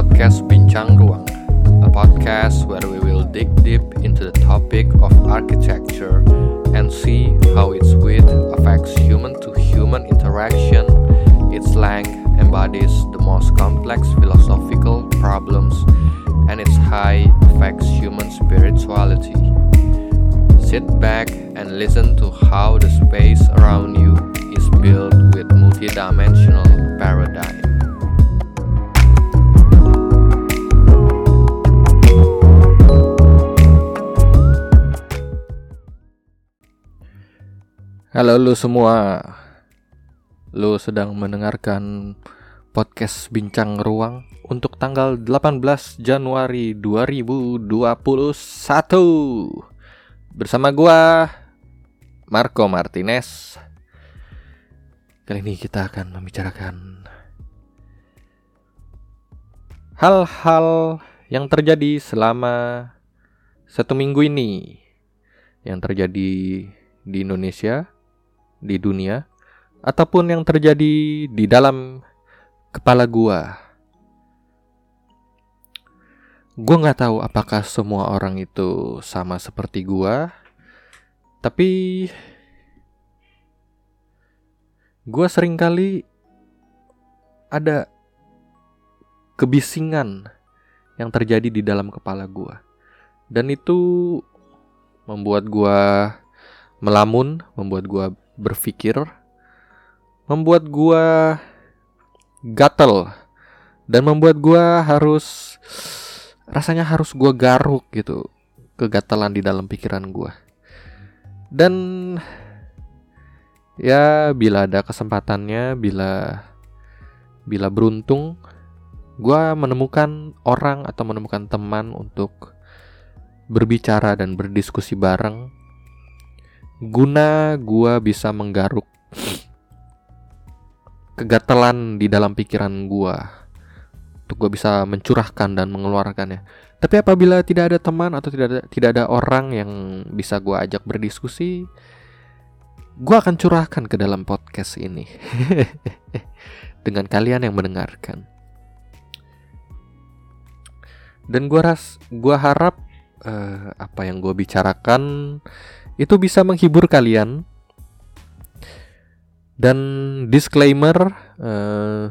podcast Bincang Ruang, a podcast where we will dig deep into the topic of architecture and see how its width affects human to human interaction, its length embodies the most complex philosophical problems, and its height affects human spirituality. Sit back and listen to how the space around you is built with multidimensional paradigm. Halo lu semua. Lu sedang mendengarkan podcast Bincang Ruang Untuk tanggal 18 Januari 2021 Bersama gua Marco Martinez. Kali ini kita akan membicarakan Hal-hal yang terjadi selama satu minggu ini Yang terjadi di Indonesia di dunia ataupun yang terjadi di dalam kepala gua. Gua nggak tahu apakah semua orang itu sama seperti gua, tapi gua sering kali ada kebisingan yang terjadi di dalam kepala gua. Dan itu membuat gua melamun, membuat gua berpikir membuat gua gatel dan membuat gua harus rasanya harus gua garuk gitu kegatelan di dalam pikiran gua. Dan ya bila ada kesempatannya bila bila beruntung gua menemukan orang atau menemukan teman untuk berbicara dan berdiskusi bareng guna gua bisa menggaruk kegatelan di dalam pikiran gua untuk gua bisa mencurahkan dan mengeluarkannya. Tapi apabila tidak ada teman atau tidak ada tidak ada orang yang bisa gua ajak berdiskusi, gua akan curahkan ke dalam podcast ini dengan kalian yang mendengarkan. Dan gua ras gua harap uh, apa yang gua bicarakan itu bisa menghibur kalian. Dan disclaimer, uh,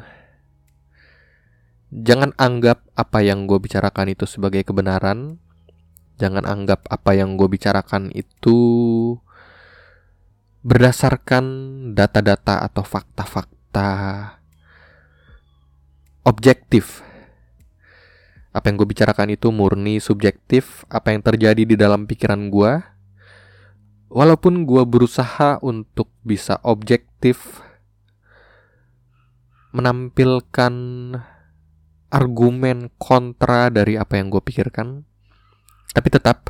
jangan anggap apa yang gue bicarakan itu sebagai kebenaran. Jangan anggap apa yang gue bicarakan itu berdasarkan data-data atau fakta-fakta objektif. Apa yang gue bicarakan itu murni subjektif, apa yang terjadi di dalam pikiran gue walaupun gue berusaha untuk bisa objektif menampilkan argumen kontra dari apa yang gue pikirkan, tapi tetap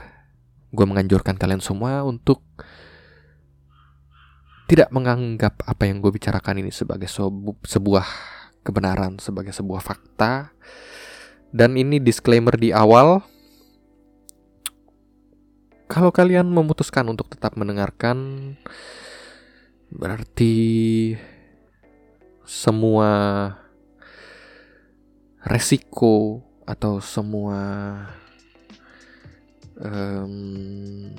gue menganjurkan kalian semua untuk tidak menganggap apa yang gue bicarakan ini sebagai sebu sebuah kebenaran, sebagai sebuah fakta. Dan ini disclaimer di awal, kalau kalian memutuskan untuk tetap mendengarkan, berarti semua resiko atau semua um,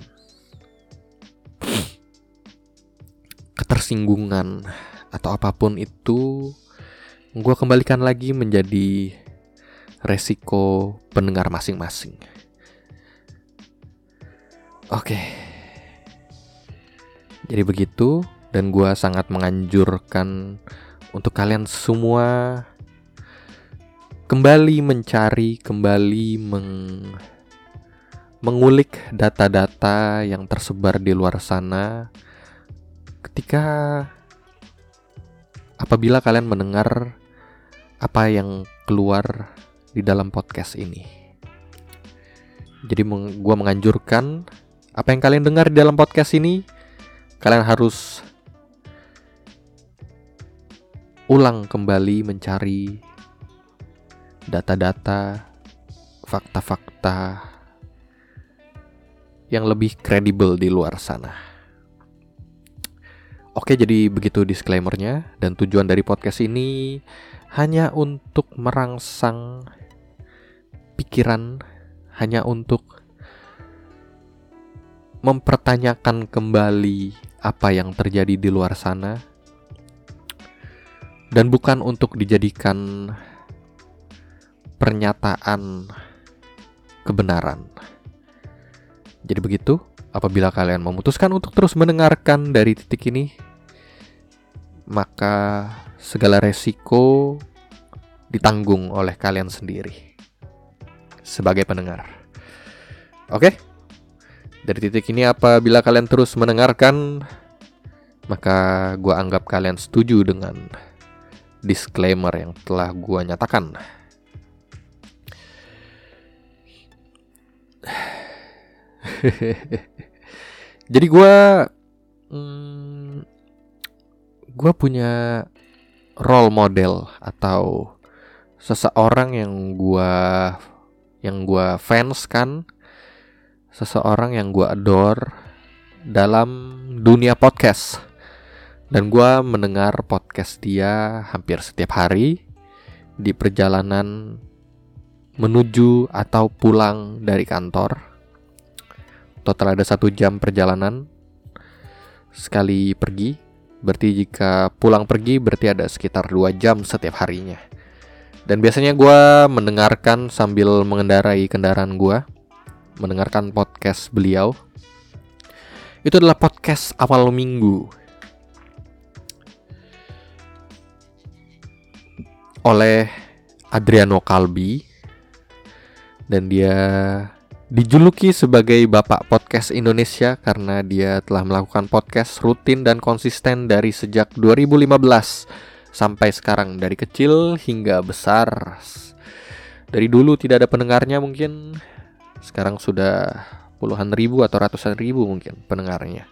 ketersinggungan atau apa pun itu, gue kembalikan lagi menjadi resiko pendengar masing-masing. Oke. Jadi begitu dan gue sangat menganjurkan untuk kalian semua kembali mencari, kembali meng mengulik data-data yang tersebar di luar sana ketika apabila kalian mendengar apa yang keluar di dalam podcast ini. Jadi gue menganjurkan apa yang kalian dengar di dalam podcast ini, kalian harus ulang kembali mencari data-data, fakta-fakta yang lebih kredibel di luar sana. Oke, jadi begitu disclaimernya dan tujuan dari podcast ini hanya untuk merangsang pikiran hanya untuk mempertanyakan kembali apa yang terjadi di luar sana dan bukan untuk dijadikan pernyataan kebenaran. Jadi begitu, apabila kalian memutuskan untuk terus mendengarkan dari titik ini, maka segala resiko ditanggung oleh kalian sendiri sebagai pendengar. Oke? Dari titik ini apabila kalian terus mendengarkan maka gua anggap kalian setuju dengan disclaimer yang telah gua nyatakan. Jadi gua hmm, gua punya role model atau seseorang yang gua yang gua fans kan seseorang yang gua adore dalam dunia podcast. Dan gua mendengar podcast dia hampir setiap hari di perjalanan menuju atau pulang dari kantor. Total ada satu jam perjalanan sekali pergi. Berarti jika pulang pergi berarti ada sekitar 2 jam setiap harinya. Dan biasanya gue mendengarkan sambil mengendarai kendaraan gue, mendengarkan podcast beliau. Itu adalah podcast awal minggu. Oleh Adriano Kalbi. Dan dia dijuluki sebagai bapak podcast Indonesia karena dia telah melakukan podcast rutin dan konsisten dari sejak 2015 sampai sekarang dari kecil hingga besar. Dari dulu tidak ada pendengarnya mungkin sekarang sudah puluhan ribu atau ratusan ribu mungkin pendengarnya.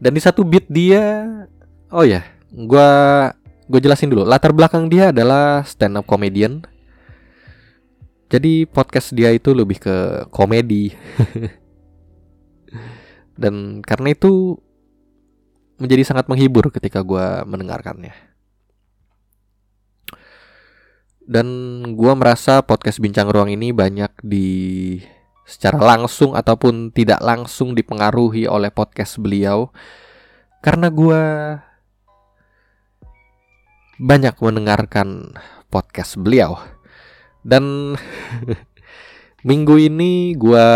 Dan di satu beat dia, oh ya, gua gue jelasin dulu. Latar belakang dia adalah stand up comedian jadi podcast dia itu lebih ke komedi. Dan karena itu menjadi sangat menghibur ketika gue mendengarkannya. Dan gue merasa podcast Bincang Ruang ini banyak di secara langsung ataupun tidak langsung dipengaruhi oleh podcast beliau. Karena gue banyak mendengarkan podcast beliau dan minggu ini gue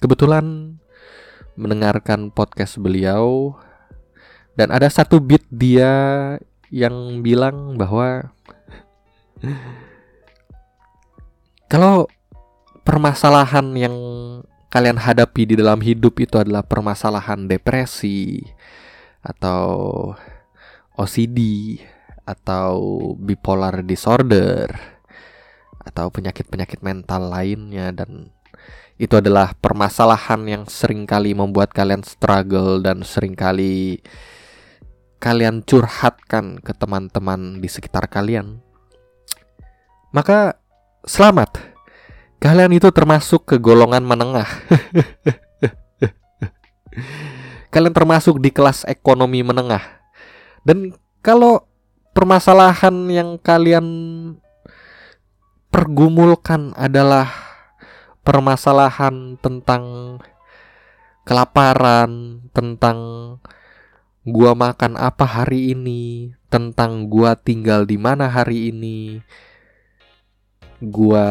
kebetulan mendengarkan podcast beliau dan ada satu beat dia yang bilang bahwa kalau permasalahan yang kalian hadapi di dalam hidup itu adalah permasalahan depresi atau OCD atau bipolar disorder atau penyakit-penyakit mental lainnya dan itu adalah permasalahan yang sering kali membuat kalian struggle dan sering kali kalian curhatkan ke teman-teman di sekitar kalian. Maka selamat. Kalian itu termasuk ke golongan menengah. kalian termasuk di kelas ekonomi menengah. Dan kalau permasalahan yang kalian pergumulkan adalah permasalahan tentang kelaparan, tentang gua makan apa hari ini, tentang gua tinggal di mana hari ini, gua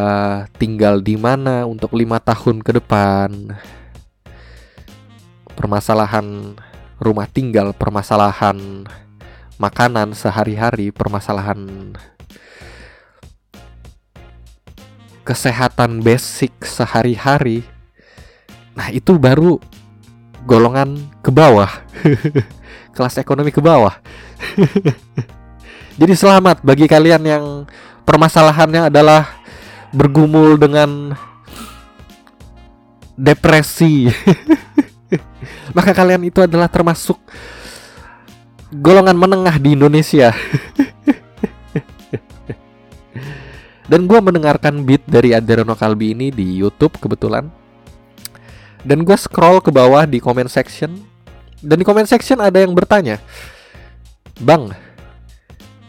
tinggal di mana untuk lima tahun ke depan, permasalahan rumah tinggal, permasalahan makanan sehari-hari, permasalahan kesehatan basic sehari-hari. Nah itu baru golongan ke bawah. Kelas ekonomi ke bawah. Jadi selamat bagi kalian yang permasalahannya adalah bergumul dengan depresi maka kalian itu adalah termasuk golongan menengah di Indonesia Dan gue mendengarkan beat dari Adriano Kalbi ini di YouTube kebetulan. Dan gue scroll ke bawah di comment section. Dan di comment section ada yang bertanya, Bang,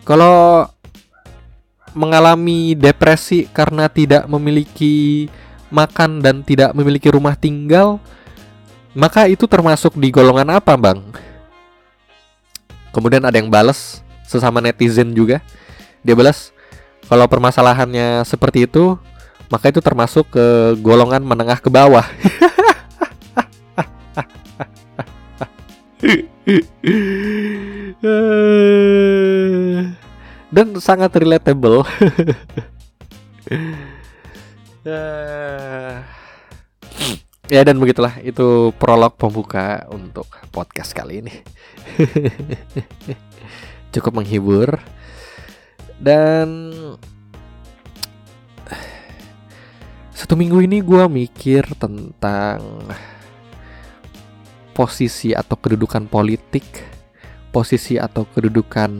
kalau mengalami depresi karena tidak memiliki makan dan tidak memiliki rumah tinggal, maka itu termasuk di golongan apa, Bang? Kemudian ada yang balas sesama netizen juga. Dia balas, kalau permasalahannya seperti itu, maka itu termasuk ke golongan menengah ke bawah. dan sangat relatable. ya dan begitulah itu prolog pembuka untuk podcast kali ini. Cukup menghibur dan satu minggu ini gue mikir tentang posisi atau kedudukan politik, posisi atau kedudukan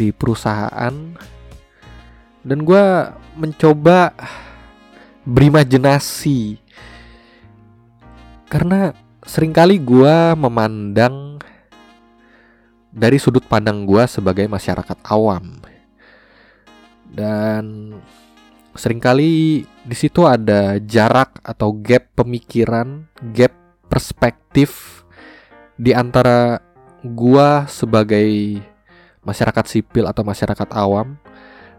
di perusahaan, dan gue mencoba berimajinasi karena sering kali gue memandang dari sudut pandang gue sebagai masyarakat awam. Dan sering kali di situ ada jarak atau gap pemikiran, gap perspektif di antara gua sebagai masyarakat sipil atau masyarakat awam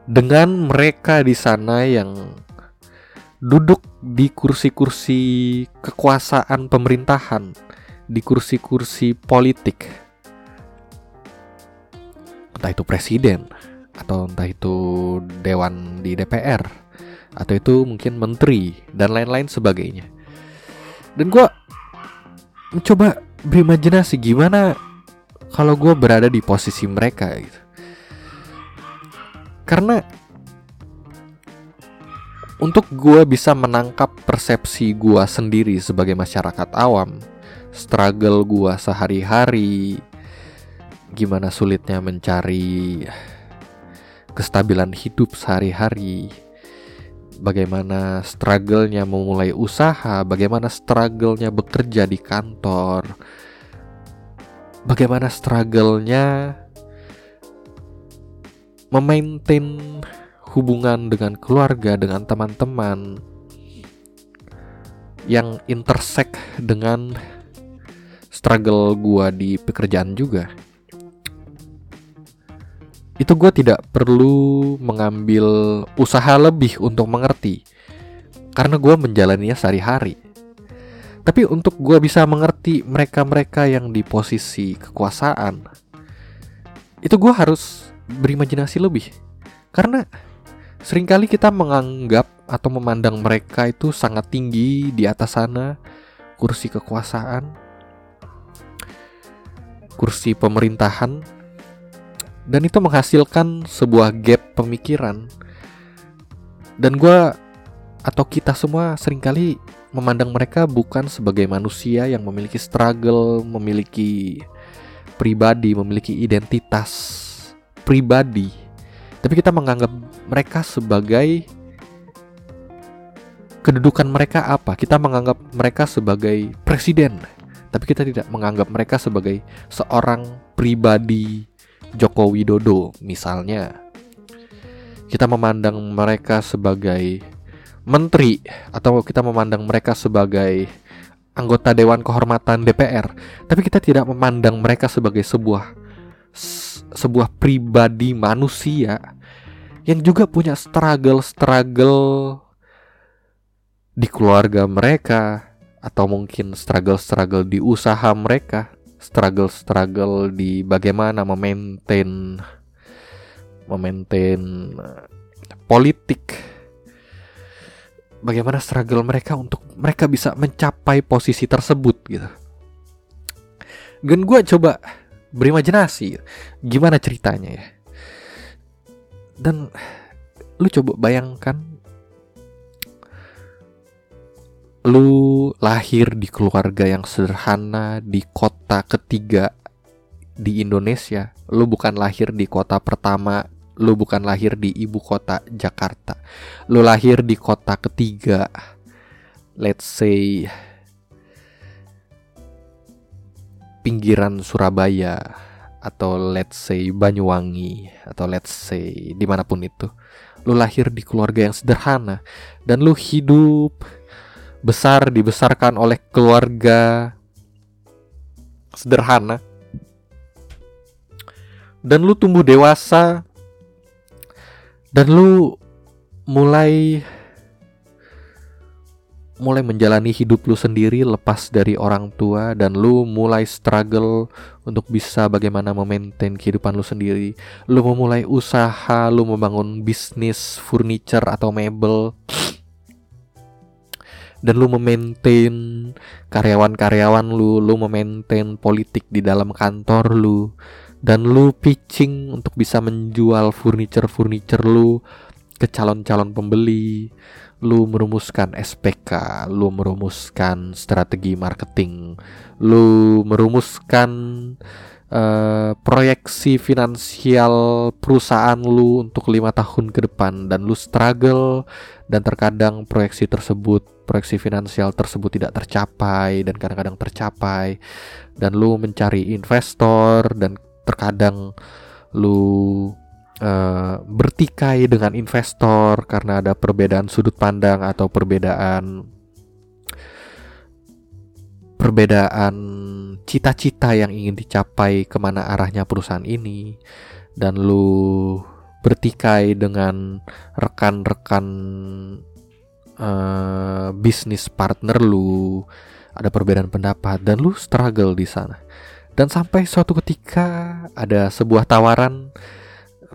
dengan mereka di sana yang duduk di kursi-kursi kekuasaan pemerintahan, di kursi-kursi politik. Entah itu presiden atau entah itu dewan di DPR atau itu mungkin menteri dan lain-lain sebagainya. Dan gua mencoba berimajinasi gimana kalau gue berada di posisi mereka gitu. Karena untuk gue bisa menangkap persepsi gue sendiri sebagai masyarakat awam, struggle gue sehari-hari, gimana sulitnya mencari kestabilan hidup sehari-hari, bagaimana struggle-nya memulai usaha, bagaimana struggle-nya bekerja di kantor, bagaimana struggle-nya memaintain hubungan dengan keluarga, dengan teman-teman yang intersect dengan struggle gua di pekerjaan juga itu gue tidak perlu mengambil usaha lebih untuk mengerti karena gue menjalaninya sehari-hari. Tapi untuk gue bisa mengerti mereka-mereka yang di posisi kekuasaan, itu gue harus berimajinasi lebih. Karena sering kali kita menganggap atau memandang mereka itu sangat tinggi di atas sana, kursi kekuasaan, kursi pemerintahan, dan itu menghasilkan sebuah gap pemikiran dan gue atau kita semua sering kali memandang mereka bukan sebagai manusia yang memiliki struggle, memiliki pribadi, memiliki identitas pribadi. Tapi kita menganggap mereka sebagai kedudukan mereka apa? Kita menganggap mereka sebagai presiden. Tapi kita tidak menganggap mereka sebagai seorang pribadi Joko Widodo misalnya. Kita memandang mereka sebagai menteri atau kita memandang mereka sebagai anggota dewan kehormatan DPR, tapi kita tidak memandang mereka sebagai sebuah sebuah pribadi manusia yang juga punya struggle-struggle di keluarga mereka atau mungkin struggle-struggle di usaha mereka struggle-struggle di bagaimana memaintain memaintain eh, politik bagaimana struggle mereka untuk mereka bisa mencapai posisi tersebut gitu. Dan gue coba berimajinasi gimana ceritanya ya. Dan lu coba bayangkan lu lahir di keluarga yang sederhana di kota ketiga di Indonesia, lu bukan lahir di kota pertama, lu bukan lahir di ibu kota Jakarta. Lu lahir di kota ketiga. Let's say pinggiran Surabaya atau let's say Banyuwangi atau let's say di mana pun itu lu lahir di keluarga yang sederhana dan lu hidup besar dibesarkan oleh keluarga sederhana dan lu tumbuh dewasa dan lu mulai mulai menjalani hidup lu sendiri lepas dari orang tua dan lu mulai struggle untuk bisa bagaimana memaintain kehidupan lu sendiri. Lu memulai usaha, lu membangun bisnis furniture atau mebel. Dan lu memaintain karyawan-karyawan lu, lu memaintain politik di dalam kantor lu dan lu pitching untuk bisa menjual furniture-furniture lu ke calon-calon pembeli. Lu merumuskan SPK, lu merumuskan strategi marketing, lu merumuskan uh, proyeksi finansial perusahaan lu untuk lima tahun ke depan. Dan lu struggle dan terkadang proyeksi tersebut proyeksi finansial tersebut tidak tercapai dan kadang-kadang tercapai. Dan lu mencari investor dan terkadang lu uh, bertikai dengan investor karena ada perbedaan sudut pandang atau perbedaan perbedaan cita-cita yang ingin dicapai ke mana arahnya perusahaan ini. Dan lu bertikai dengan rekan-rekan uh, bisnis partner lu ada perbedaan pendapat dan lu struggle di sana dan sampai suatu ketika ada sebuah tawaran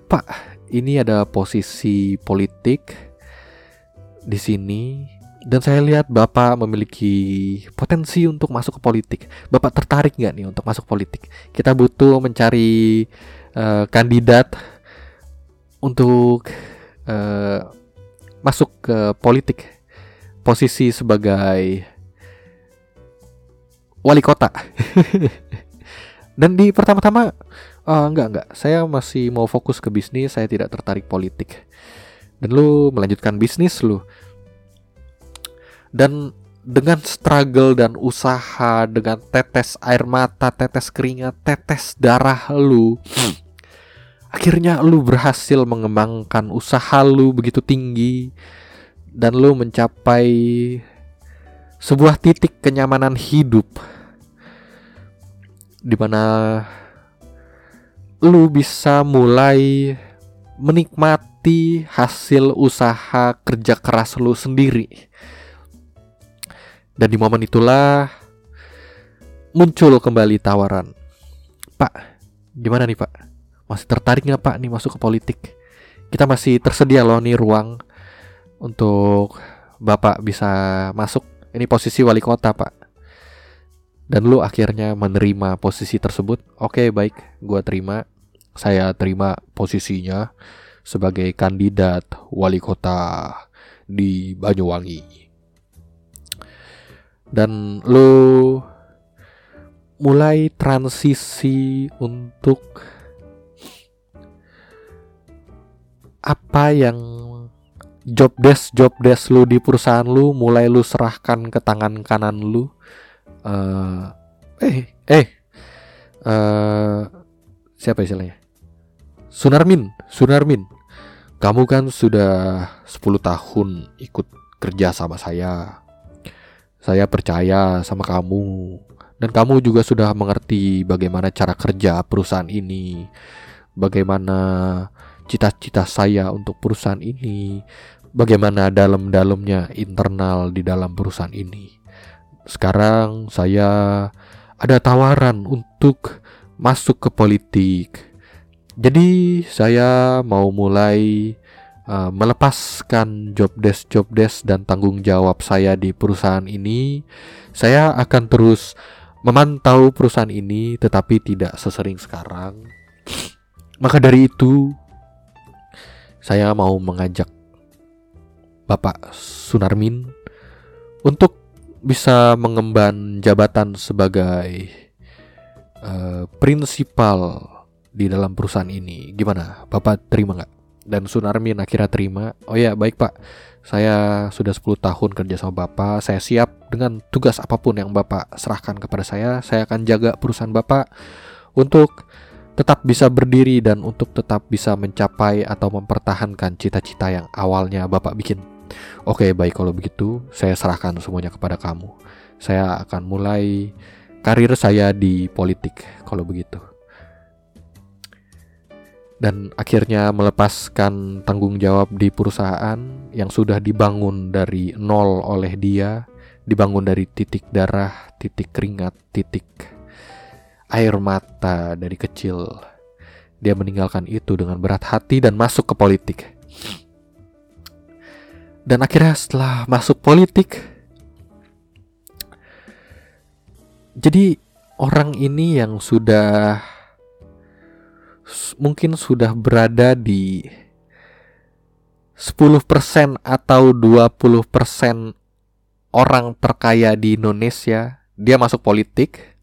Pak, ini ada posisi politik di sini dan saya lihat Bapak memiliki potensi untuk masuk ke politik. Bapak tertarik nggak nih untuk masuk politik? Kita butuh mencari uh, kandidat untuk uh, masuk ke politik. Posisi sebagai wali kota. dan di pertama-tama Uh, enggak enggak, saya masih mau fokus ke bisnis, saya tidak tertarik politik. Dan lu melanjutkan bisnis lu. Dan dengan struggle dan usaha, dengan tetes air mata, tetes keringat, tetes darah lu, akhirnya lu berhasil mengembangkan usaha lu begitu tinggi dan lu mencapai sebuah titik kenyamanan hidup di mana lu bisa mulai menikmati hasil usaha kerja keras lu sendiri. Dan di momen itulah muncul kembali tawaran. Pak, gimana nih pak? Masih tertarik nggak pak nih masuk ke politik? Kita masih tersedia loh nih ruang untuk bapak bisa masuk. Ini posisi wali kota pak dan lu akhirnya menerima posisi tersebut? Oke okay, baik. Gua terima. Saya terima posisinya sebagai kandidat wali kota di Banyuwangi. Dan lu mulai transisi untuk apa yang job desk job desk lu di perusahaan lu mulai lu serahkan ke tangan kanan lu uh, eh eh uh, siapa istilahnya? Sunarmin Sunarmin. Kamu kan sudah 10 tahun ikut kerja sama saya. Saya percaya sama kamu. Dan kamu juga sudah mengerti bagaimana cara kerja perusahaan ini. Bagaimana cita-cita saya untuk perusahaan ini. Bagaimana dalam-dalamnya internal di dalam perusahaan ini sekarang saya ada tawaran untuk masuk ke politik. Jadi saya mau mulai uh, melepaskan job desk job desk dan tanggung jawab saya di perusahaan ini. Saya akan terus memantau perusahaan ini tetapi tidak sesering sekarang. Maka dari itu saya mau mengajak Bapak Sunarmin untuk bisa mengemban jabatan sebagai uh, prinsipal di dalam perusahaan ini. Gimana? Bapak terima nggak? Dan Sunarmin akhirnya terima. Oh ya, baik Pak. Saya sudah 10 tahun kerja sama Bapak. Saya siap dengan tugas apa pun yang Bapak serahkan kepada saya. Saya akan jaga perusahaan Bapak untuk tetap bisa berdiri dan untuk tetap bisa mencapai atau mempertahankan cita-cita yang awalnya Bapak bikin. Oke, baik kalau begitu, saya serahkan semuanya kepada kamu. Saya akan mulai karir saya di politik kalau begitu. Dan akhirnya melepaskan tanggung jawab di perusahaan yang sudah dibangun dari nol oleh dia, dibangun dari titik darah, titik keringat, titik air mata dari kecil. Dia meninggalkan itu dengan berat hati dan masuk ke politik. Dan akhirnya setelah masuk politik, jadi orang ini yang sudah mungkin sudah berada di 10% atau 20% orang terkaya di Indonesia, dia masuk politik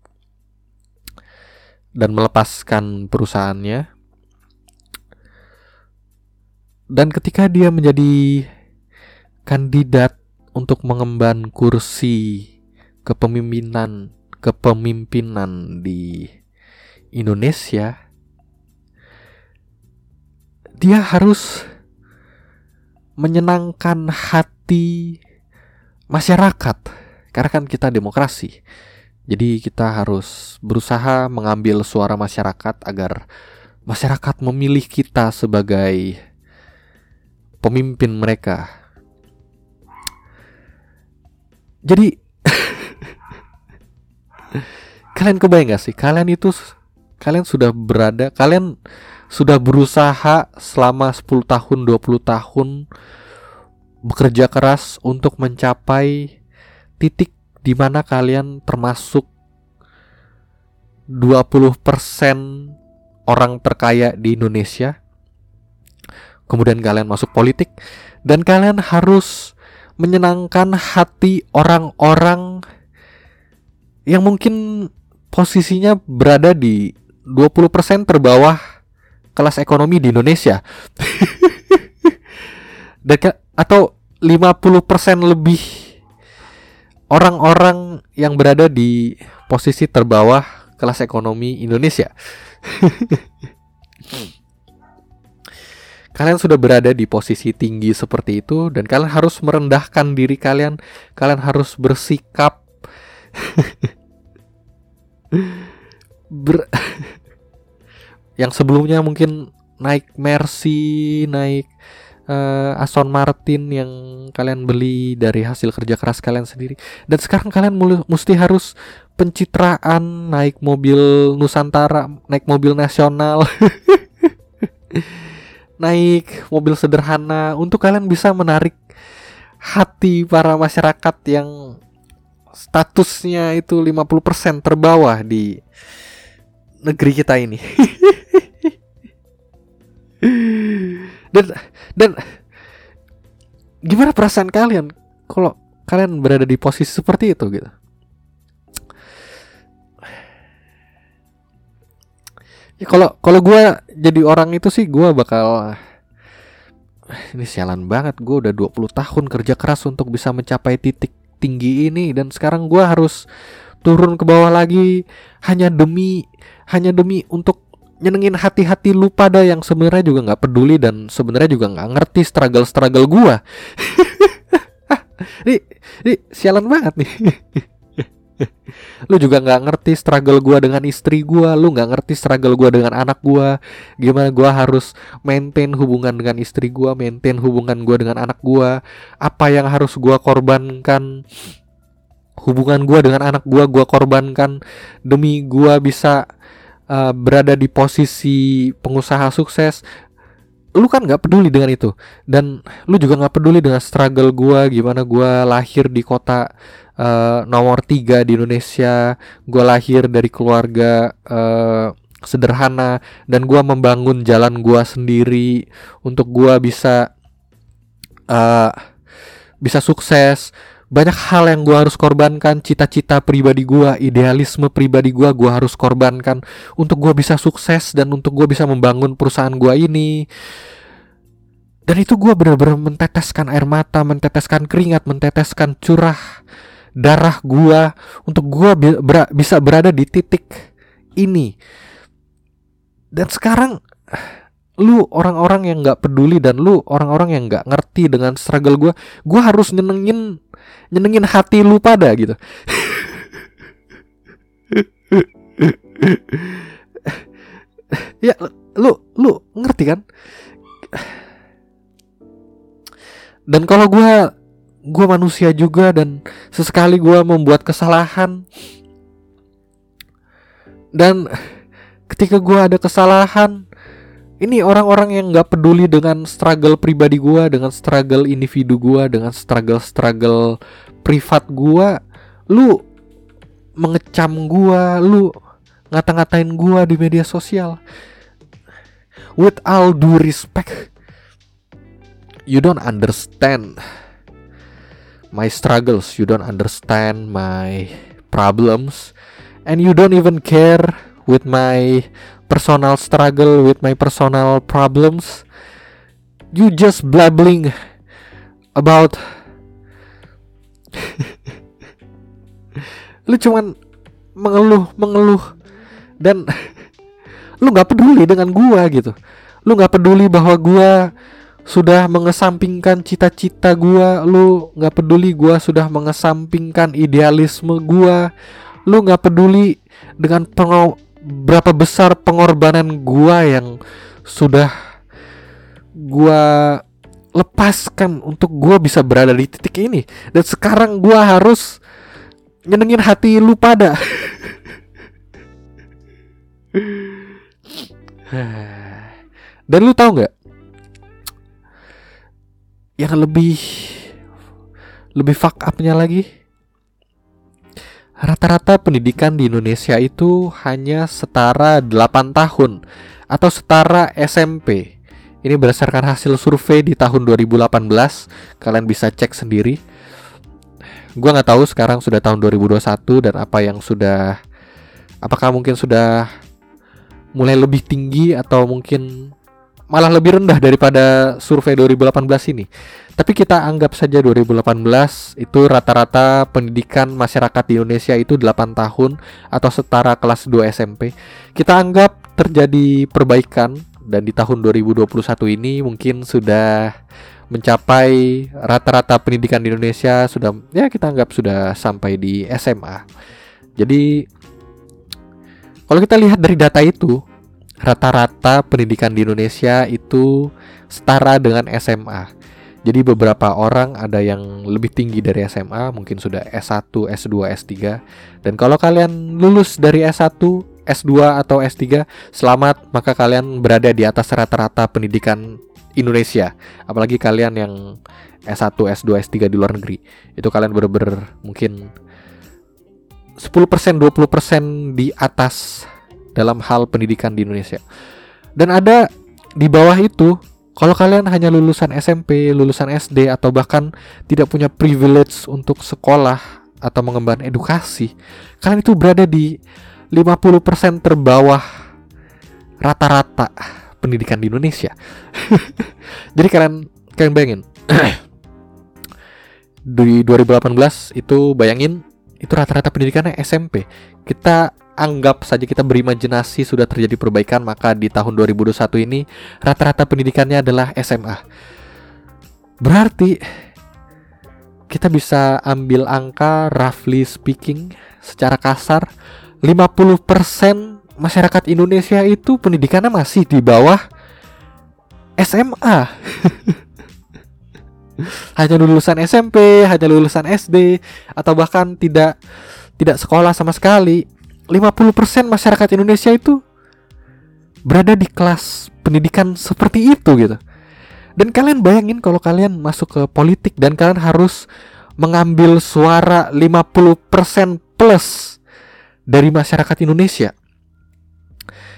dan melepaskan perusahaannya. Dan ketika dia menjadi kandidat untuk mengemban kursi kepemimpinan kepemimpinan di Indonesia, dia harus menyenangkan hati masyarakat karena kan kita demokrasi. Jadi kita harus berusaha mengambil suara masyarakat agar masyarakat memilih kita sebagai pemimpin mereka. Jadi kalian kebayang gak sih? Kalian itu kalian sudah berada, kalian sudah berusaha selama 10 tahun, 20 tahun bekerja keras untuk mencapai titik di mana kalian termasuk 20% orang terkaya di Indonesia. Kemudian kalian masuk politik dan kalian harus menyenangkan hati orang-orang yang mungkin posisinya berada di 20% terbawah kelas ekonomi di Indonesia. Dekat atau 50% lebih orang-orang yang berada di posisi terbawah kelas ekonomi Indonesia. kalian sudah berada di posisi tinggi seperti itu dan kalian harus merendahkan diri kalian, kalian harus bersikap ber yang sebelumnya mungkin naik Mercy, naik uh, Aston Martin yang kalian beli dari hasil kerja keras kalian sendiri dan sekarang kalian mesti harus pencitraan naik mobil Nusantara, naik mobil nasional. naik mobil sederhana untuk kalian bisa menarik hati para masyarakat yang statusnya itu 50% terbawah di negeri kita ini. dan dan gimana perasaan kalian kalau kalian berada di posisi seperti itu gitu ya kalau kalau gue jadi orang itu sih gue bakal ini sialan banget gue udah 20 tahun kerja keras untuk bisa mencapai titik tinggi ini dan sekarang gue harus turun ke bawah lagi hanya demi hanya demi untuk nyenengin hati-hati lu pada yang sebenarnya juga nggak peduli dan sebenarnya juga nggak ngerti struggle struggle gua. nih, nih sialan banget nih. lu juga nggak ngerti struggle gua dengan istri gua, lu nggak ngerti struggle gua dengan anak gua. Gimana gua harus maintain hubungan dengan istri gua, maintain hubungan gua dengan anak gua. Apa yang harus gua korbankan? Hubungan gua dengan anak gua gua korbankan demi gua bisa uh, berada di posisi pengusaha sukses lu kan nggak peduli dengan itu dan lu juga nggak peduli dengan struggle gua gimana gua lahir di kota uh, nomor tiga di Indonesia gua lahir dari keluarga uh, sederhana dan gua membangun jalan gua sendiri untuk gua bisa uh, bisa sukses. Banyak hal yang gue harus korbankan cita-cita pribadi gue idealisme pribadi gue gue harus korbankan untuk gue bisa sukses dan untuk gue bisa membangun perusahaan gue ini. Dan itu gue benar-benar menteteskan air mata menteteskan keringat menteteskan curah darah gue untuk gue ber bisa berada di titik ini. Dan sekarang lu orang-orang yang nggak peduli dan lu orang-orang yang nggak ngerti dengan struggle gue gue harus nyenengin nyenengin hati lu pada gitu. Ya lu lu ngerti kan? Dan kalau gue gue manusia juga dan sesekali gue membuat kesalahan. Dan ketika gue ada kesalahan ini orang-orang yang nggak peduli dengan struggle pribadi gue dengan struggle individu gue dengan struggle struggle privat gue lu mengecam gue lu ngata-ngatain gue di media sosial. With all due respect you don't understand my struggles you don't understand my problems and you don't even care with my personal struggle with my personal problems. You just blabbling about lu cuman mengeluh mengeluh dan lu nggak peduli dengan gua gitu. Lu nggak peduli bahwa gua sudah mengesampingkan cita-cita gua. Lu nggak peduli gua sudah mengesampingkan idealisme gua. Lu nggak peduli dengan berapa besar pengorbanan gua yang sudah gua lepaskan untuk gua bisa berada di titik ini. Dan sekarang gua harus nyenengin hati lu pada. Dan lu tahu nggak yang lebih lebih fuck upnya lagi Rata-rata pendidikan di Indonesia itu hanya setara 8 tahun atau setara SMP. Ini berdasarkan hasil survei di tahun 2018. Kalian bisa cek sendiri. Gua nggak tahu sekarang sudah tahun 2021 dan apa yang sudah apakah mungkin sudah mulai lebih tinggi atau mungkin malah lebih rendah daripada survei 2018 ini. Tapi kita anggap saja 2018 itu rata-rata pendidikan masyarakat di Indonesia itu 8 tahun atau setara kelas 2 SMP. Kita anggap terjadi perbaikan dan di tahun 2021 ini mungkin sudah mencapai rata-rata pendidikan di Indonesia sudah ya kita anggap sudah sampai di SMA. Jadi kalau kita lihat dari data itu rata-rata pendidikan di Indonesia itu setara dengan SMA. Jadi beberapa orang ada yang lebih tinggi dari SMA, mungkin sudah S1, S2, S3. Dan kalau kalian lulus dari S1, S2 atau S3, selamat, maka kalian berada di atas rata-rata pendidikan Indonesia. Apalagi kalian yang S1, S2, S3 di luar negeri. Itu kalian bener-bener mungkin 10%, 20% di atas dalam hal pendidikan di Indonesia. Dan ada di bawah itu, kalau kalian hanya lulusan SMP, lulusan SD atau bahkan tidak punya privilege untuk sekolah atau mengembangkan edukasi, kalian itu berada di 50% terbawah rata-rata pendidikan di Indonesia. Jadi kalian kalian bayangin di 2018 itu bayangin itu rata-rata pendidikannya SMP. Kita anggap saja kita berimajinasi sudah terjadi perbaikan maka di tahun 2021 ini rata-rata pendidikannya adalah SMA. Berarti kita bisa ambil angka roughly speaking secara kasar 50% masyarakat Indonesia itu pendidikannya masih di bawah SMA. hanya lulusan SMP, hanya lulusan SD atau bahkan tidak tidak sekolah sama sekali 50% masyarakat Indonesia itu berada di kelas pendidikan seperti itu gitu. Dan kalian bayangin kalau kalian masuk ke politik dan kalian harus mengambil suara 50% plus dari masyarakat Indonesia.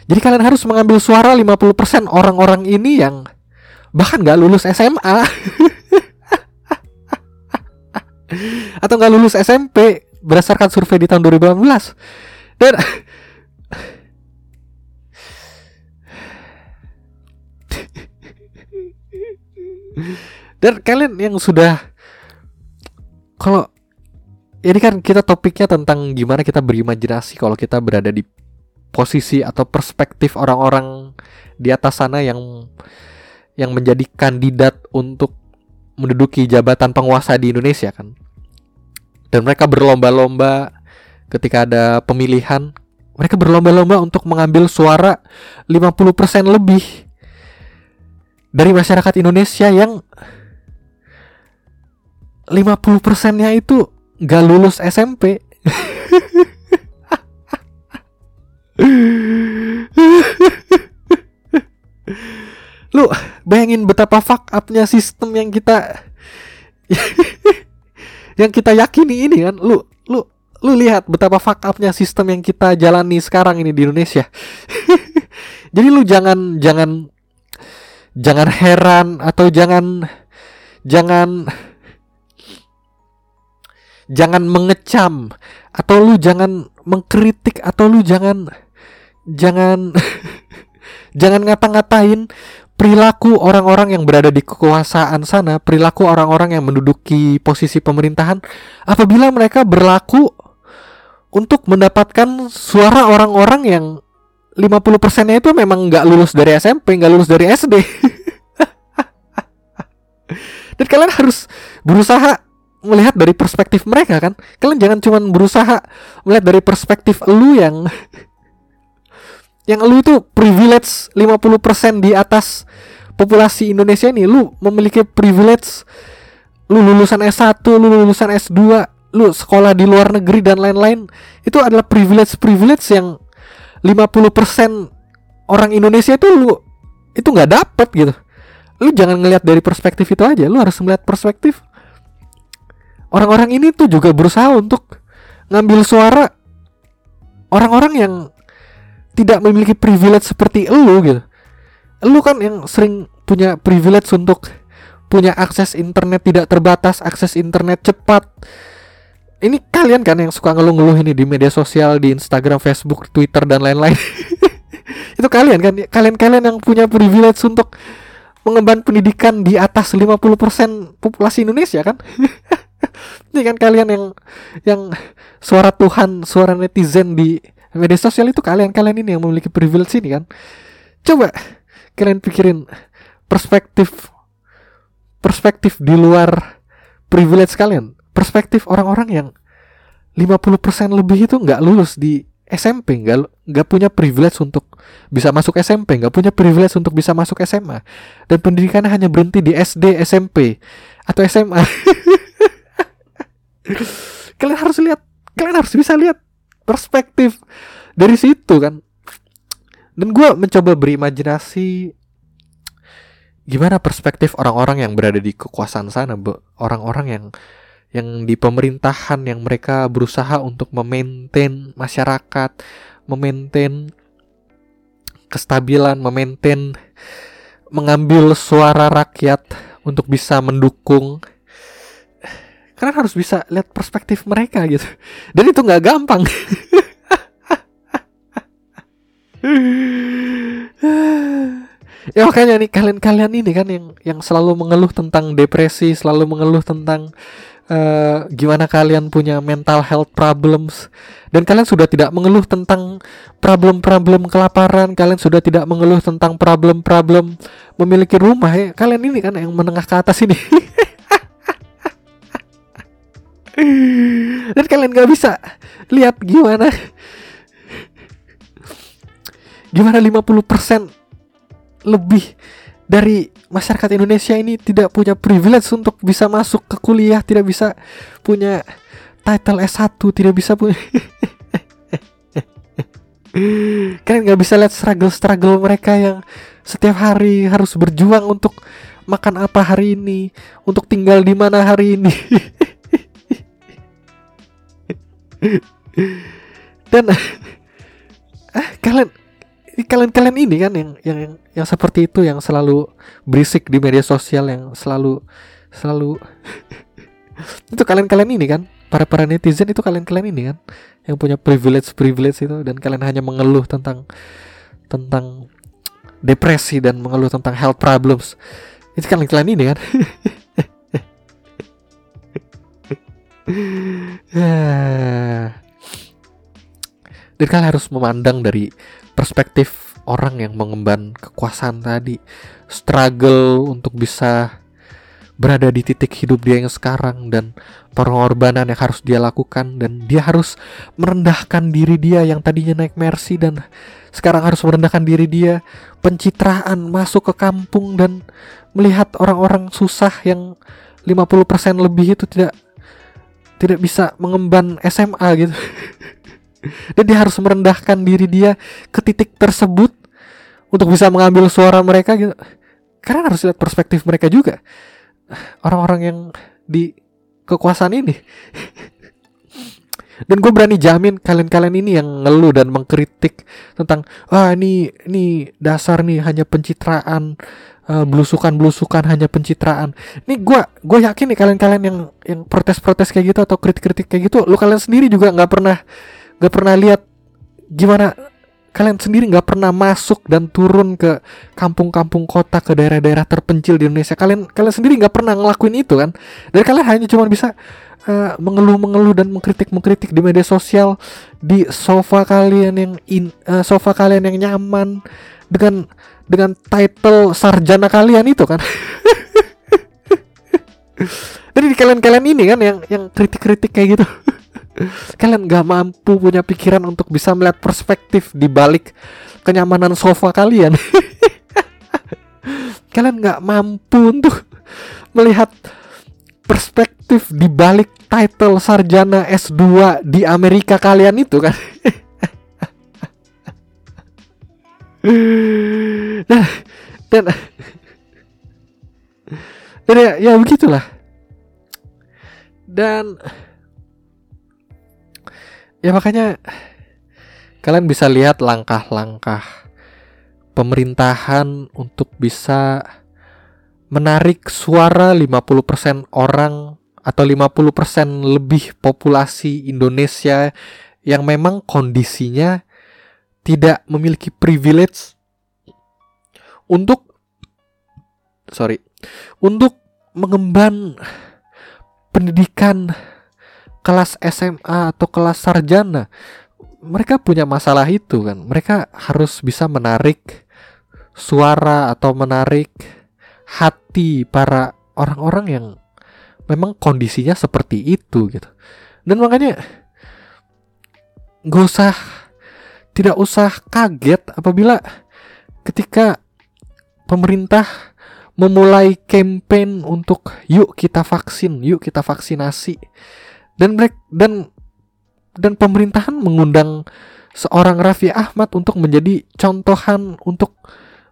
Jadi kalian harus mengambil suara 50% orang-orang ini yang bahkan gak lulus SMA atau gak lulus SMP berdasarkan survei di tahun 2018 dan dan kalian yang sudah kalau ini kan kita topiknya tentang gimana kita berimajinasi kalau kita berada di posisi atau perspektif orang-orang di atas sana yang yang menjadi kandidat untuk menduduki jabatan penguasa di Indonesia kan. Dan mereka berlomba-lomba ketika ada pemilihan, mereka berlomba-lomba untuk mengambil suara 50% lebih dari masyarakat Indonesia yang 50%-nya itu gak lulus SMP. lu bayangin betapa fuck upnya sistem yang kita yang kita yakini ini kan lu lu lu lihat betapa fuck upnya sistem yang kita jalani sekarang ini di Indonesia. Jadi lu jangan jangan jangan heran atau jangan jangan jangan mengecam atau lu jangan mengkritik atau lu jangan jangan jangan ngata-ngatain perilaku orang-orang yang berada di kekuasaan sana, perilaku orang-orang yang menduduki posisi pemerintahan. Apabila mereka berlaku untuk mendapatkan suara orang-orang yang 50%-nya itu memang nggak lulus dari SMP, nggak lulus dari SD. Dan kalian harus berusaha melihat dari perspektif mereka kan. Kalian jangan cuma berusaha melihat dari perspektif lu yang yang lu itu privilege 50% di atas populasi Indonesia ini lu memiliki privilege lu lulusan S1, lu lulusan S2, lu sekolah di luar negeri dan lain-lain itu adalah privilege-privilege yang 50% orang Indonesia itu lu itu nggak dapet gitu. Lu jangan ngelihat dari perspektif itu aja, lu harus melihat perspektif orang-orang ini tuh juga berusaha untuk ngambil suara orang-orang yang tidak memiliki privilege seperti lu gitu. Lu kan yang sering punya privilege untuk punya akses internet tidak terbatas, akses internet cepat. Ini kalian kan yang suka ngeluh-ngeluh ini di media sosial, di Instagram, Facebook, Twitter dan lain-lain. Itu kalian kan, kalian-kalian yang punya privilege untuk mengemban pendidikan di atas 50% populasi Indonesia kan? ini kan kalian yang yang suara Tuhan, suara netizen di media sosial itu kalian-kalian ini yang memiliki privilege ini kan. Coba kalian pikirin perspektif perspektif di luar privilege kalian. Perspektif orang-orang yang 50% lebih itu nggak lulus di SMP, nggak nggak punya privilege untuk bisa masuk SMP, nggak punya privilege untuk bisa masuk SMA, dan pendidikannya hanya berhenti di SD, SMP, atau SMA. kalian harus lihat, kalian harus bisa lihat perspektif dari situ kan? Dan gue mencoba berimajinasi gimana perspektif orang-orang yang berada di kekuasaan sana orang-orang yang yang di pemerintahan yang mereka berusaha untuk memaintain masyarakat memaintain kestabilan memaintain mengambil suara rakyat untuk bisa mendukung. Kalian harus bisa lihat perspektif mereka gitu. Dan itu nggak gampang. Ya makanya nih kalian-kalian ini kan yang yang selalu mengeluh tentang depresi selalu mengeluh tentang uh, gimana kalian punya mental health problems? Dan kalian sudah tidak mengeluh tentang problem-problem kelaparan kalian sudah tidak mengeluh tentang problem-problem memiliki rumah ya. Kalian ini kan yang menengah ke atas ini. Dan kalian gak bisa lihat gimana. Gimana 50% lebih dari masyarakat Indonesia ini tidak punya privilege untuk bisa masuk ke kuliah, tidak bisa punya title S1, tidak bisa punya Kalian nggak bisa lihat struggle-struggle mereka yang setiap hari harus berjuang untuk makan apa hari ini, untuk tinggal di mana hari ini. dan ah kalian kalian-kalian ini kan yang yang yang seperti itu yang selalu berisik di media sosial yang selalu selalu itu kalian-kalian ini kan? Para para netizen itu kalian-kalian ini kan? Yang punya privilege privilege itu dan kalian hanya mengeluh tentang tentang depresi dan mengeluh tentang health problems. Itu kalian-kalian ini kan? Dan kalian harus memandang dari perspektif orang yang mengemban kekuasaan tadi, struggle untuk bisa berada di titik hidup dia yang sekarang dan pengorbanan yang harus dia lakukan dan dia harus merendahkan diri dia yang tadinya naik Mercy dan sekarang harus merendahkan diri dia pencitraan masuk ke kampung dan melihat orang-orang susah yang 50% lebih itu tidak tidak bisa mengemban SMA gitu dan dia harus merendahkan diri dia ke titik tersebut untuk bisa mengambil suara mereka gitu karena harus lihat perspektif mereka juga orang-orang yang di kekuasaan ini. Dan gue berani jamin kalian-kalian ini yang ngeluh dan mengkritik tentang ah ini ini dasar nih hanya pencitraan uh, belusukan-belusukan hanya pencitraan. Ini gue gue yakin nih kalian-kalian yang yang protes-protes kayak gitu atau kritik-kritik kayak gitu, lu kalian sendiri juga nggak pernah nggak pernah lihat gimana kalian sendiri nggak pernah masuk dan turun ke kampung-kampung kota ke daerah-daerah terpencil di Indonesia. Kalian kalian sendiri nggak pernah ngelakuin itu kan? Dan kalian hanya cuma bisa uh, mengeluh-mengeluh dan mengkritik-mengkritik di media sosial di sofa kalian yang in, uh, sofa kalian yang nyaman dengan dengan title sarjana kalian itu kan? Jadi kalian-kalian ini kan yang yang kritik-kritik kayak gitu kalian gak mampu punya pikiran untuk bisa melihat perspektif di balik kenyamanan sofa kalian. kalian gak mampu untuk melihat perspektif di balik title sarjana S2 di Amerika kalian itu kan. dan dan dan ya, ya begitulah. Dan ya makanya kalian bisa lihat langkah-langkah pemerintahan untuk bisa menarik suara 50% orang atau 50% lebih populasi Indonesia yang memang kondisinya tidak memiliki privilege untuk sorry untuk mengemban pendidikan kelas SMA atau kelas sarjana mereka punya masalah itu kan. Mereka harus bisa menarik suara atau menarik hati para orang-orang yang memang kondisinya seperti itu gitu. Dan makanya gak usah tidak usah kaget apabila ketika pemerintah memulai campaign untuk yuk kita vaksin yuk kita vaksinasi dan mereka dan dan pemerintahan mengundang seorang Raffi Ahmad untuk menjadi contohan untuk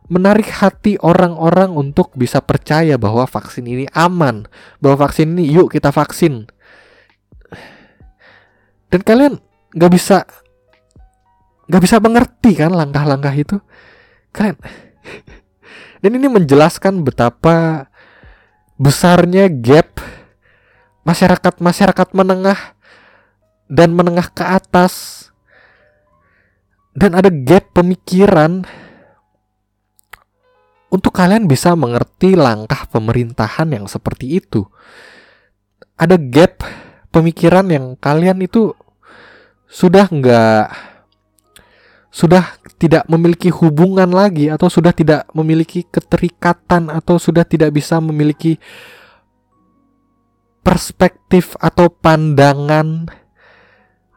menarik hati orang-orang untuk bisa percaya bahwa vaksin ini aman, bahwa vaksin ini yuk kita vaksin. Dan kalian nggak bisa nggak bisa mengerti kan langkah-langkah itu, kalian. Dan ini menjelaskan betapa besarnya gap masyarakat-masyarakat menengah dan menengah ke atas dan ada gap pemikiran untuk kalian bisa mengerti langkah pemerintahan yang seperti itu. Ada gap pemikiran yang kalian itu sudah nggak sudah tidak memiliki hubungan lagi atau sudah tidak memiliki keterikatan atau sudah tidak bisa memiliki perspektif atau pandangan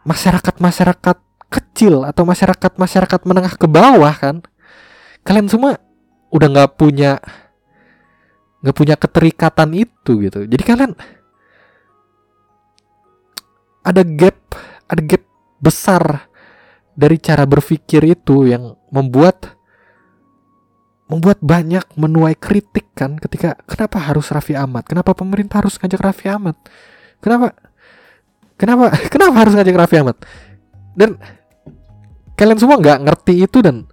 masyarakat-masyarakat kecil atau masyarakat-masyarakat menengah ke bawah kan? Kalian semua udah nggak punya nggak punya keterikatan itu gitu. Jadi kalian ada gap ada gap besar dari cara berpikir itu yang membuat membuat banyak menuai kritik kan ketika kenapa harus Raffi Ahmad? Kenapa pemerintah harus ngajak Raffi Ahmad? Kenapa? Kenapa? Kenapa harus ngajak Raffi Ahmad? Dan kalian semua nggak ngerti itu dan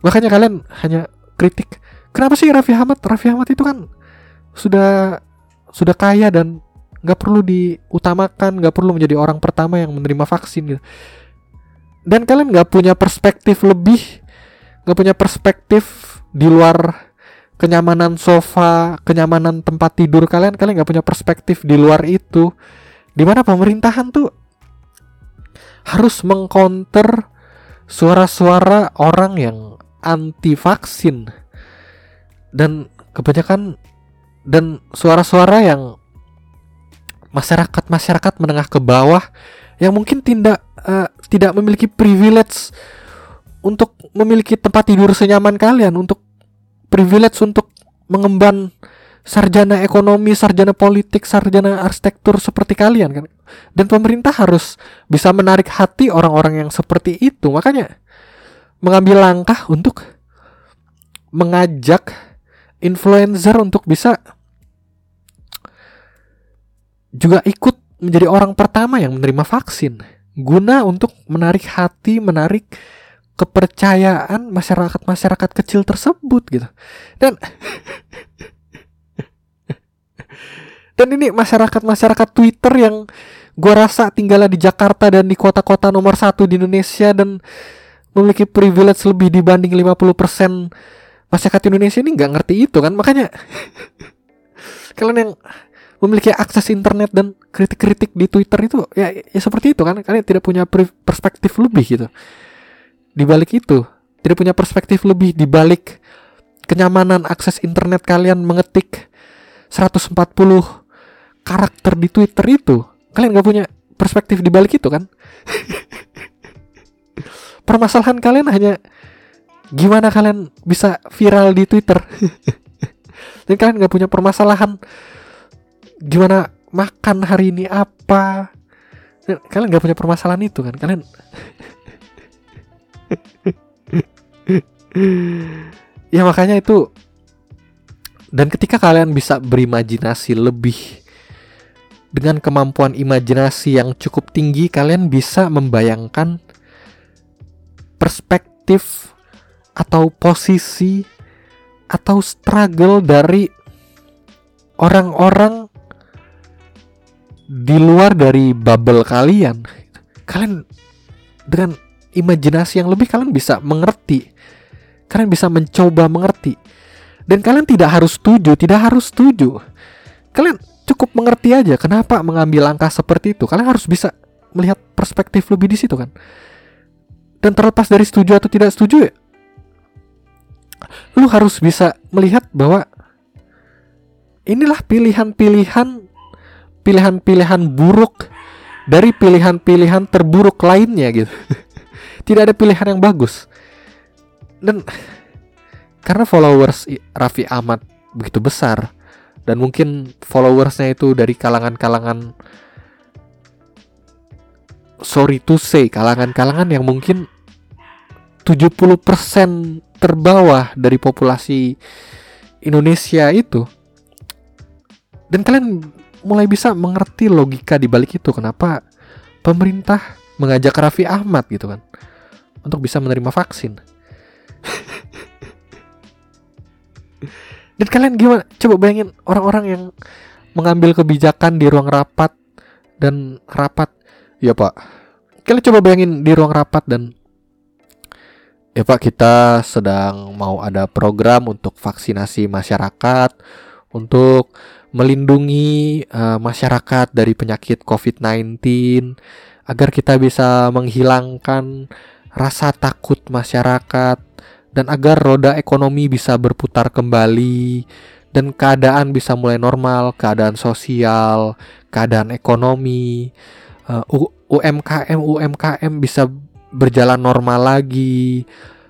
makanya kalian hanya kritik. Kenapa sih Raffi Ahmad? Raffi Ahmad itu kan sudah sudah kaya dan nggak perlu diutamakan, nggak perlu menjadi orang pertama yang menerima vaksin gitu. Dan kalian nggak punya perspektif lebih, nggak punya perspektif di luar kenyamanan sofa, kenyamanan tempat tidur kalian, kalian nggak punya perspektif di luar itu. Di mana pemerintahan tuh harus mengcounter suara-suara orang yang anti vaksin dan kebanyakan dan suara-suara yang masyarakat-masyarakat menengah ke bawah yang mungkin tidak uh, tidak memiliki privilege untuk memiliki tempat tidur senyaman kalian untuk privilege untuk mengemban sarjana ekonomi, sarjana politik, sarjana arsitektur seperti kalian kan. Dan pemerintah harus bisa menarik hati orang-orang yang seperti itu. Makanya mengambil langkah untuk mengajak influencer untuk bisa juga ikut menjadi orang pertama yang menerima vaksin guna untuk menarik hati, menarik kepercayaan masyarakat-masyarakat kecil tersebut gitu. Dan Dan ini masyarakat-masyarakat Twitter yang gue rasa tinggalnya di Jakarta dan di kota-kota nomor satu di Indonesia dan memiliki privilege lebih dibanding 50% masyarakat Indonesia ini nggak ngerti itu kan? Makanya kalian yang memiliki akses internet dan kritik-kritik di Twitter itu ya, ya seperti itu kan? Kalian tidak punya perspektif lebih gitu di balik itu tidak punya perspektif lebih di balik kenyamanan akses internet kalian mengetik 140 karakter di Twitter itu. Kalian gak punya perspektif di balik itu kan? Permasalahan kalian hanya gimana kalian bisa viral di Twitter. Dan kalian gak punya permasalahan gimana makan hari ini apa. Kalian gak punya permasalahan itu kan? Kalian ya makanya itu dan ketika kalian bisa berimajinasi lebih dengan kemampuan imajinasi yang cukup tinggi, kalian bisa membayangkan perspektif atau posisi atau struggle dari orang-orang di luar dari bubble kalian. Kalian dengan imajinasi yang lebih kalian bisa mengerti. Kalian bisa mencoba mengerti. Dan kalian tidak harus setuju, tidak harus setuju. Kalian cukup mengerti aja kenapa mengambil langkah seperti itu. Kalian harus bisa melihat perspektif lebih di situ kan. Dan terlepas dari setuju atau tidak setuju ya, lu harus bisa melihat bahwa inilah pilihan-pilihan pilihan-pilihan buruk dari pilihan-pilihan terburuk lainnya gitu. tidak ada pilihan yang bagus. Dan karena followers Raffi Ahmad begitu besar, dan mungkin followersnya itu dari kalangan-kalangan sorry to say kalangan-kalangan yang mungkin 70% terbawah dari populasi Indonesia itu dan kalian mulai bisa mengerti logika di balik itu kenapa pemerintah mengajak Raffi Ahmad gitu kan untuk bisa menerima vaksin Dan kalian gimana? Coba bayangin orang-orang yang mengambil kebijakan di ruang rapat dan rapat. Ya pak, kalian coba bayangin di ruang rapat dan ya pak kita sedang mau ada program untuk vaksinasi masyarakat untuk melindungi uh, masyarakat dari penyakit COVID-19 agar kita bisa menghilangkan rasa takut masyarakat dan agar roda ekonomi bisa berputar kembali dan keadaan bisa mulai normal, keadaan sosial, keadaan ekonomi, uh, UMKM UMKM bisa berjalan normal lagi.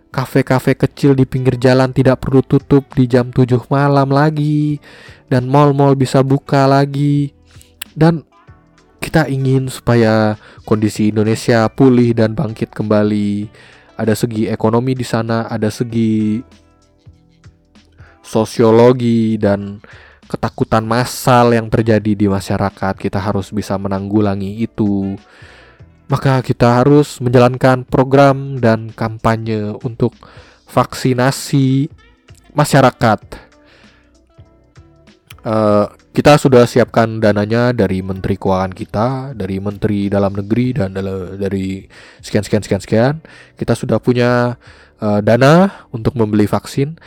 Kafe-kafe kecil di pinggir jalan tidak perlu tutup di jam 7 malam lagi dan mall-mall bisa buka lagi. Dan kita ingin supaya kondisi Indonesia pulih dan bangkit kembali ada segi ekonomi di sana, ada segi sosiologi dan ketakutan massal yang terjadi di masyarakat. Kita harus bisa menanggulangi itu. Maka kita harus menjalankan program dan kampanye untuk vaksinasi masyarakat. Uh, kita sudah siapkan dananya dari Menteri Keuangan kita, dari Menteri Dalam Negeri dan dari sekian sekian sekian sekian. Kita sudah punya uh, dana untuk membeli vaksin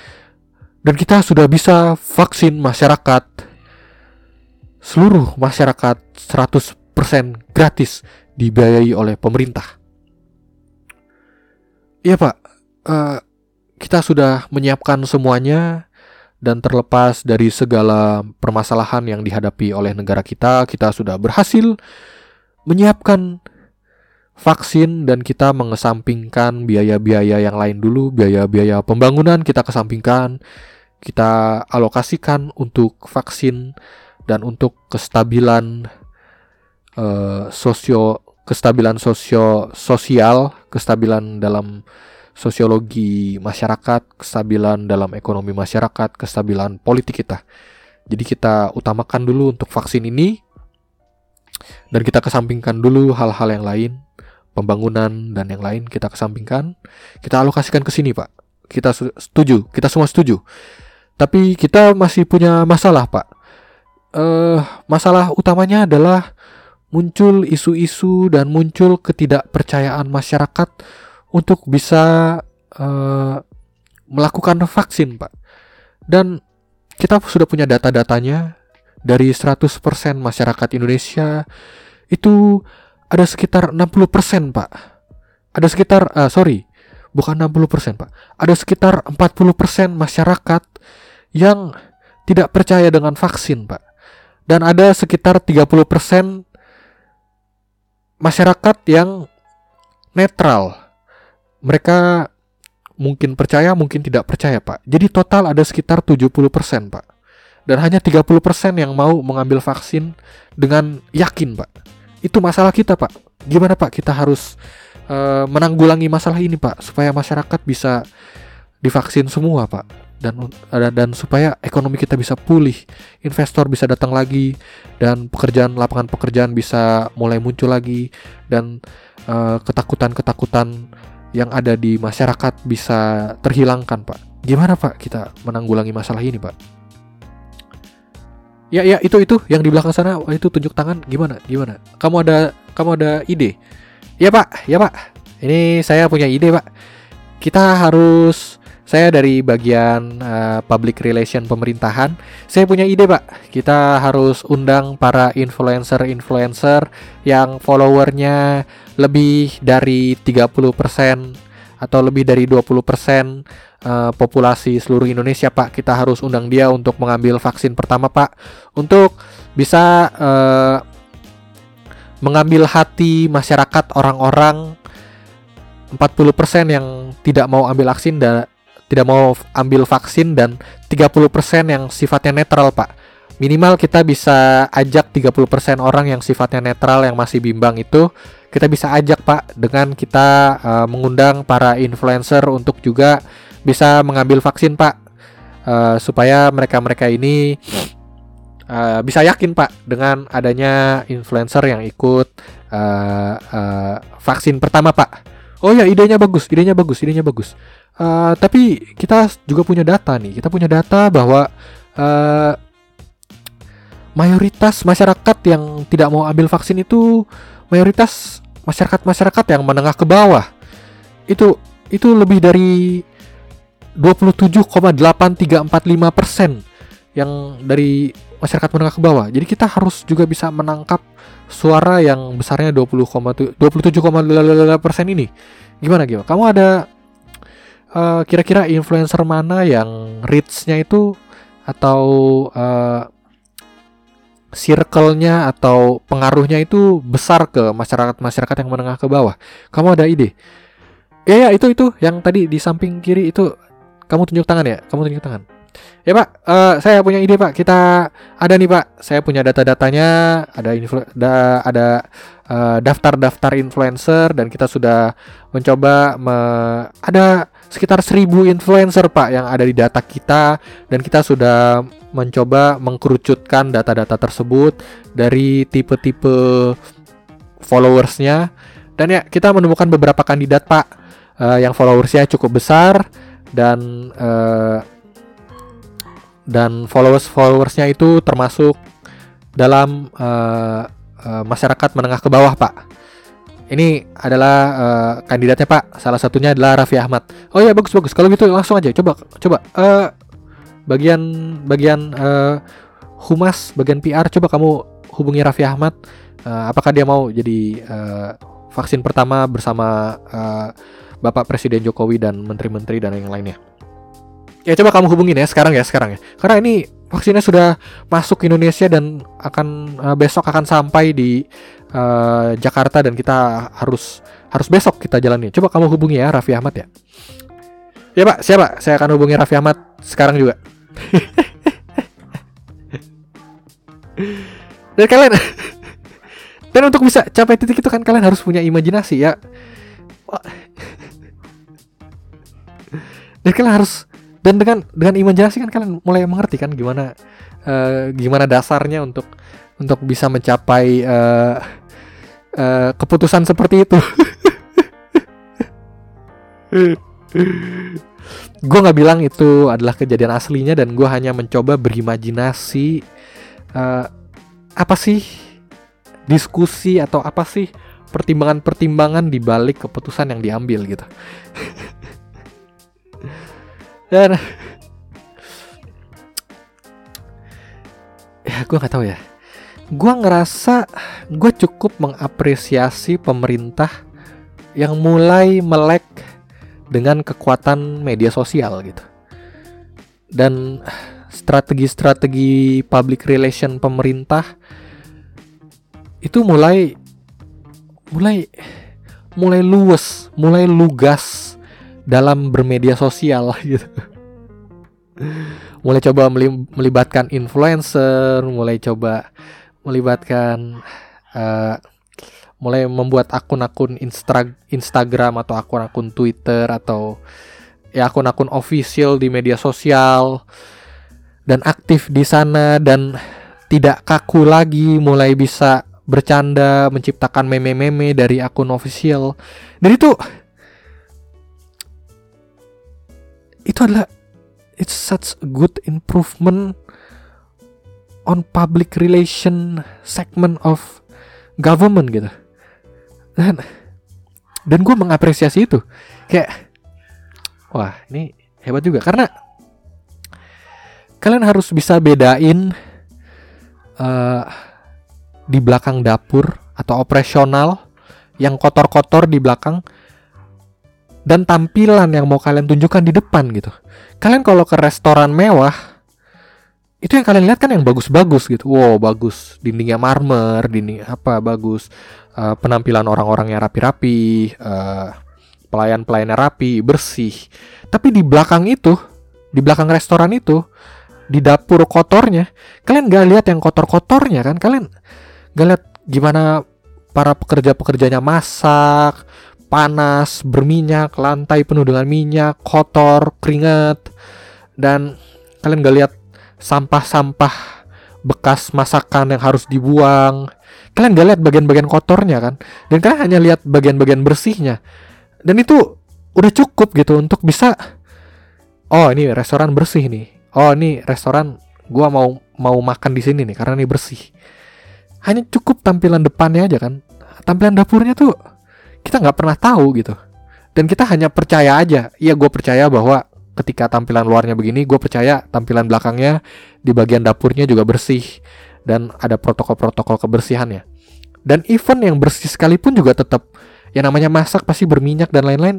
dan kita sudah bisa vaksin masyarakat seluruh masyarakat 100% gratis dibiayai oleh pemerintah. Iya Pak, uh, kita sudah menyiapkan semuanya dan terlepas dari segala permasalahan yang dihadapi oleh negara kita, kita sudah berhasil menyiapkan vaksin dan kita mengesampingkan biaya-biaya yang lain dulu, biaya-biaya pembangunan kita kesampingkan, kita alokasikan untuk vaksin dan untuk kestabilan uh, sosio kestabilan sosio sosial, kestabilan dalam sosiologi masyarakat, kestabilan dalam ekonomi masyarakat, kestabilan politik kita. Jadi kita utamakan dulu untuk vaksin ini dan kita kesampingkan dulu hal-hal yang lain, pembangunan dan yang lain kita kesampingkan, kita alokasikan ke sini, Pak. Kita setuju, kita semua setuju. Tapi kita masih punya masalah, Pak. Uh, masalah utamanya adalah muncul isu-isu dan muncul ketidakpercayaan masyarakat untuk bisa uh, melakukan vaksin, Pak. Dan kita sudah punya data-datanya dari 100% masyarakat Indonesia itu ada sekitar 60%, Pak. Ada sekitar uh, sorry, bukan 60%, Pak. Ada sekitar 40% masyarakat yang tidak percaya dengan vaksin, Pak. Dan ada sekitar 30% masyarakat yang netral mereka mungkin percaya, mungkin tidak percaya, Pak. Jadi total ada sekitar 70%, Pak. Dan hanya 30% yang mau mengambil vaksin dengan yakin, Pak. Itu masalah kita, Pak. Gimana, Pak? Kita harus uh, menanggulangi masalah ini, Pak, supaya masyarakat bisa divaksin semua, Pak. Dan dan supaya ekonomi kita bisa pulih, investor bisa datang lagi dan pekerjaan lapangan pekerjaan bisa mulai muncul lagi dan uh, ketakutan-ketakutan yang ada di masyarakat bisa terhilangkan, Pak. Gimana, Pak, kita menanggulangi masalah ini, Pak? Ya, ya, itu itu yang di belakang sana itu tunjuk tangan gimana? Gimana? Kamu ada kamu ada ide? Ya, Pak. Ya, Pak. Ini saya punya ide, Pak. Kita harus saya dari bagian uh, public relation pemerintahan. Saya punya ide, Pak. Kita harus undang para influencer-influencer yang followernya lebih dari 30% atau lebih dari 20% uh, eh, populasi seluruh Indonesia, Pak. Kita harus undang dia untuk mengambil vaksin pertama, Pak. Untuk bisa uh, mengambil hati masyarakat orang-orang 40% yang tidak mau ambil vaksin dan tidak mau ambil vaksin dan 30% yang sifatnya netral, Pak. Minimal kita bisa ajak 30% orang yang sifatnya netral yang masih bimbang itu kita bisa ajak, Pak, dengan kita uh, mengundang para influencer untuk juga bisa mengambil vaksin, Pak. Uh, supaya mereka-mereka ini uh, bisa yakin, Pak, dengan adanya influencer yang ikut uh, uh, vaksin pertama, Pak. Oh ya, idenya bagus, idenya bagus, idenya bagus. Uh, tapi kita juga punya data nih. Kita punya data bahwa uh, mayoritas masyarakat yang tidak mau ambil vaksin itu mayoritas masyarakat-masyarakat yang menengah ke bawah. Itu itu lebih dari 27,8345 persen yang dari masyarakat menengah ke bawah. Jadi kita harus juga bisa menangkap suara yang besarnya 20,27,8 persen ini. Gimana gimana? Kamu ada uh, kira-kira influencer mana yang reach-nya itu atau uh, circle-nya atau pengaruhnya itu besar ke masyarakat-masyarakat yang menengah ke bawah. Kamu ada ide? Ya ya itu itu yang tadi di samping kiri itu kamu tunjuk tangan ya? Kamu tunjuk tangan. Ya Pak, uh, saya punya ide Pak. Kita ada nih Pak. Saya punya data-datanya, ada influ da ada uh, daftar-daftar influencer dan kita sudah mencoba me ada sekitar 1000 influencer Pak yang ada di data kita dan kita sudah mencoba mengkerucutkan data-data tersebut dari tipe-tipe followersnya dan ya kita menemukan beberapa kandidat Pak uh, yang followersnya cukup besar dan uh, dan followers followersnya itu termasuk dalam uh, uh, masyarakat menengah ke bawah Pak ini adalah uh, kandidatnya Pak. Salah satunya adalah Raffi Ahmad. Oh ya bagus bagus. Kalau gitu langsung aja. Coba coba. Uh, bagian bagian uh, humas, bagian PR. Coba kamu hubungi Raffi Ahmad. Uh, apakah dia mau jadi uh, vaksin pertama bersama uh, Bapak Presiden Jokowi dan menteri-menteri dan yang lainnya. Ya coba kamu hubungin ya sekarang ya sekarang ya. Karena ini vaksinnya sudah masuk ke Indonesia dan akan uh, besok akan sampai di uh, Jakarta dan kita harus harus besok kita jalani. Coba kamu hubungi ya Raffi Ahmad ya. Ya Pak, siapa? Saya akan hubungi Raffi Ahmad sekarang juga. dan kalian dan untuk bisa capai titik itu kan kalian harus punya imajinasi ya dan kalian harus dan dengan dengan imajinasi kan kalian mulai mengerti kan gimana uh, gimana dasarnya untuk untuk bisa mencapai uh, uh, keputusan seperti itu. Gue nggak bilang itu adalah kejadian aslinya dan gue hanya mencoba berimajinasi uh, apa sih diskusi atau apa sih pertimbangan-pertimbangan di balik keputusan yang diambil gitu dan ya gue nggak tahu ya gue ngerasa gue cukup mengapresiasi pemerintah yang mulai melek dengan kekuatan media sosial gitu. Dan strategi-strategi public relation pemerintah itu mulai mulai mulai luwes, mulai lugas dalam bermedia sosial gitu. mulai coba melibatkan influencer, mulai coba melibatkan uh, mulai membuat akun-akun Instra Instagram atau akun-akun Twitter atau ya akun-akun official di media sosial dan aktif di sana dan tidak kaku lagi mulai bisa bercanda menciptakan meme-meme dari akun official dan itu itu adalah it's such a good improvement on public relation segment of government gitu. Dan dan gue mengapresiasi itu. Kayak wah ini hebat juga. Karena kalian harus bisa bedain uh, di belakang dapur atau operasional yang kotor-kotor di belakang dan tampilan yang mau kalian tunjukkan di depan gitu. Kalian kalau ke restoran mewah itu yang kalian lihat kan yang bagus-bagus gitu. Wow, bagus. Dindingnya marmer, dinding apa bagus. Uh, penampilan orang-orangnya rapi-rapi, uh, pelayan-pelayannya rapi, bersih. Tapi di belakang itu, di belakang restoran itu, di dapur kotornya, kalian gak lihat yang kotor-kotornya kan? Kalian gak lihat gimana para pekerja-pekerjanya masak, panas, berminyak, lantai penuh dengan minyak, kotor, keringat, dan kalian gak lihat sampah-sampah bekas masakan yang harus dibuang. Kalian gak lihat bagian-bagian kotornya kan? Dan kalian hanya lihat bagian-bagian bersihnya. Dan itu udah cukup gitu untuk bisa oh ini restoran bersih nih. Oh ini restoran gua mau mau makan di sini nih karena ini bersih. Hanya cukup tampilan depannya aja kan. Tampilan dapurnya tuh kita nggak pernah tahu gitu. Dan kita hanya percaya aja. Iya gue percaya bahwa ketika tampilan luarnya begini, gue percaya tampilan belakangnya di bagian dapurnya juga bersih dan ada protokol-protokol kebersihannya. Dan event yang bersih sekalipun juga tetap yang namanya masak pasti berminyak dan lain-lain.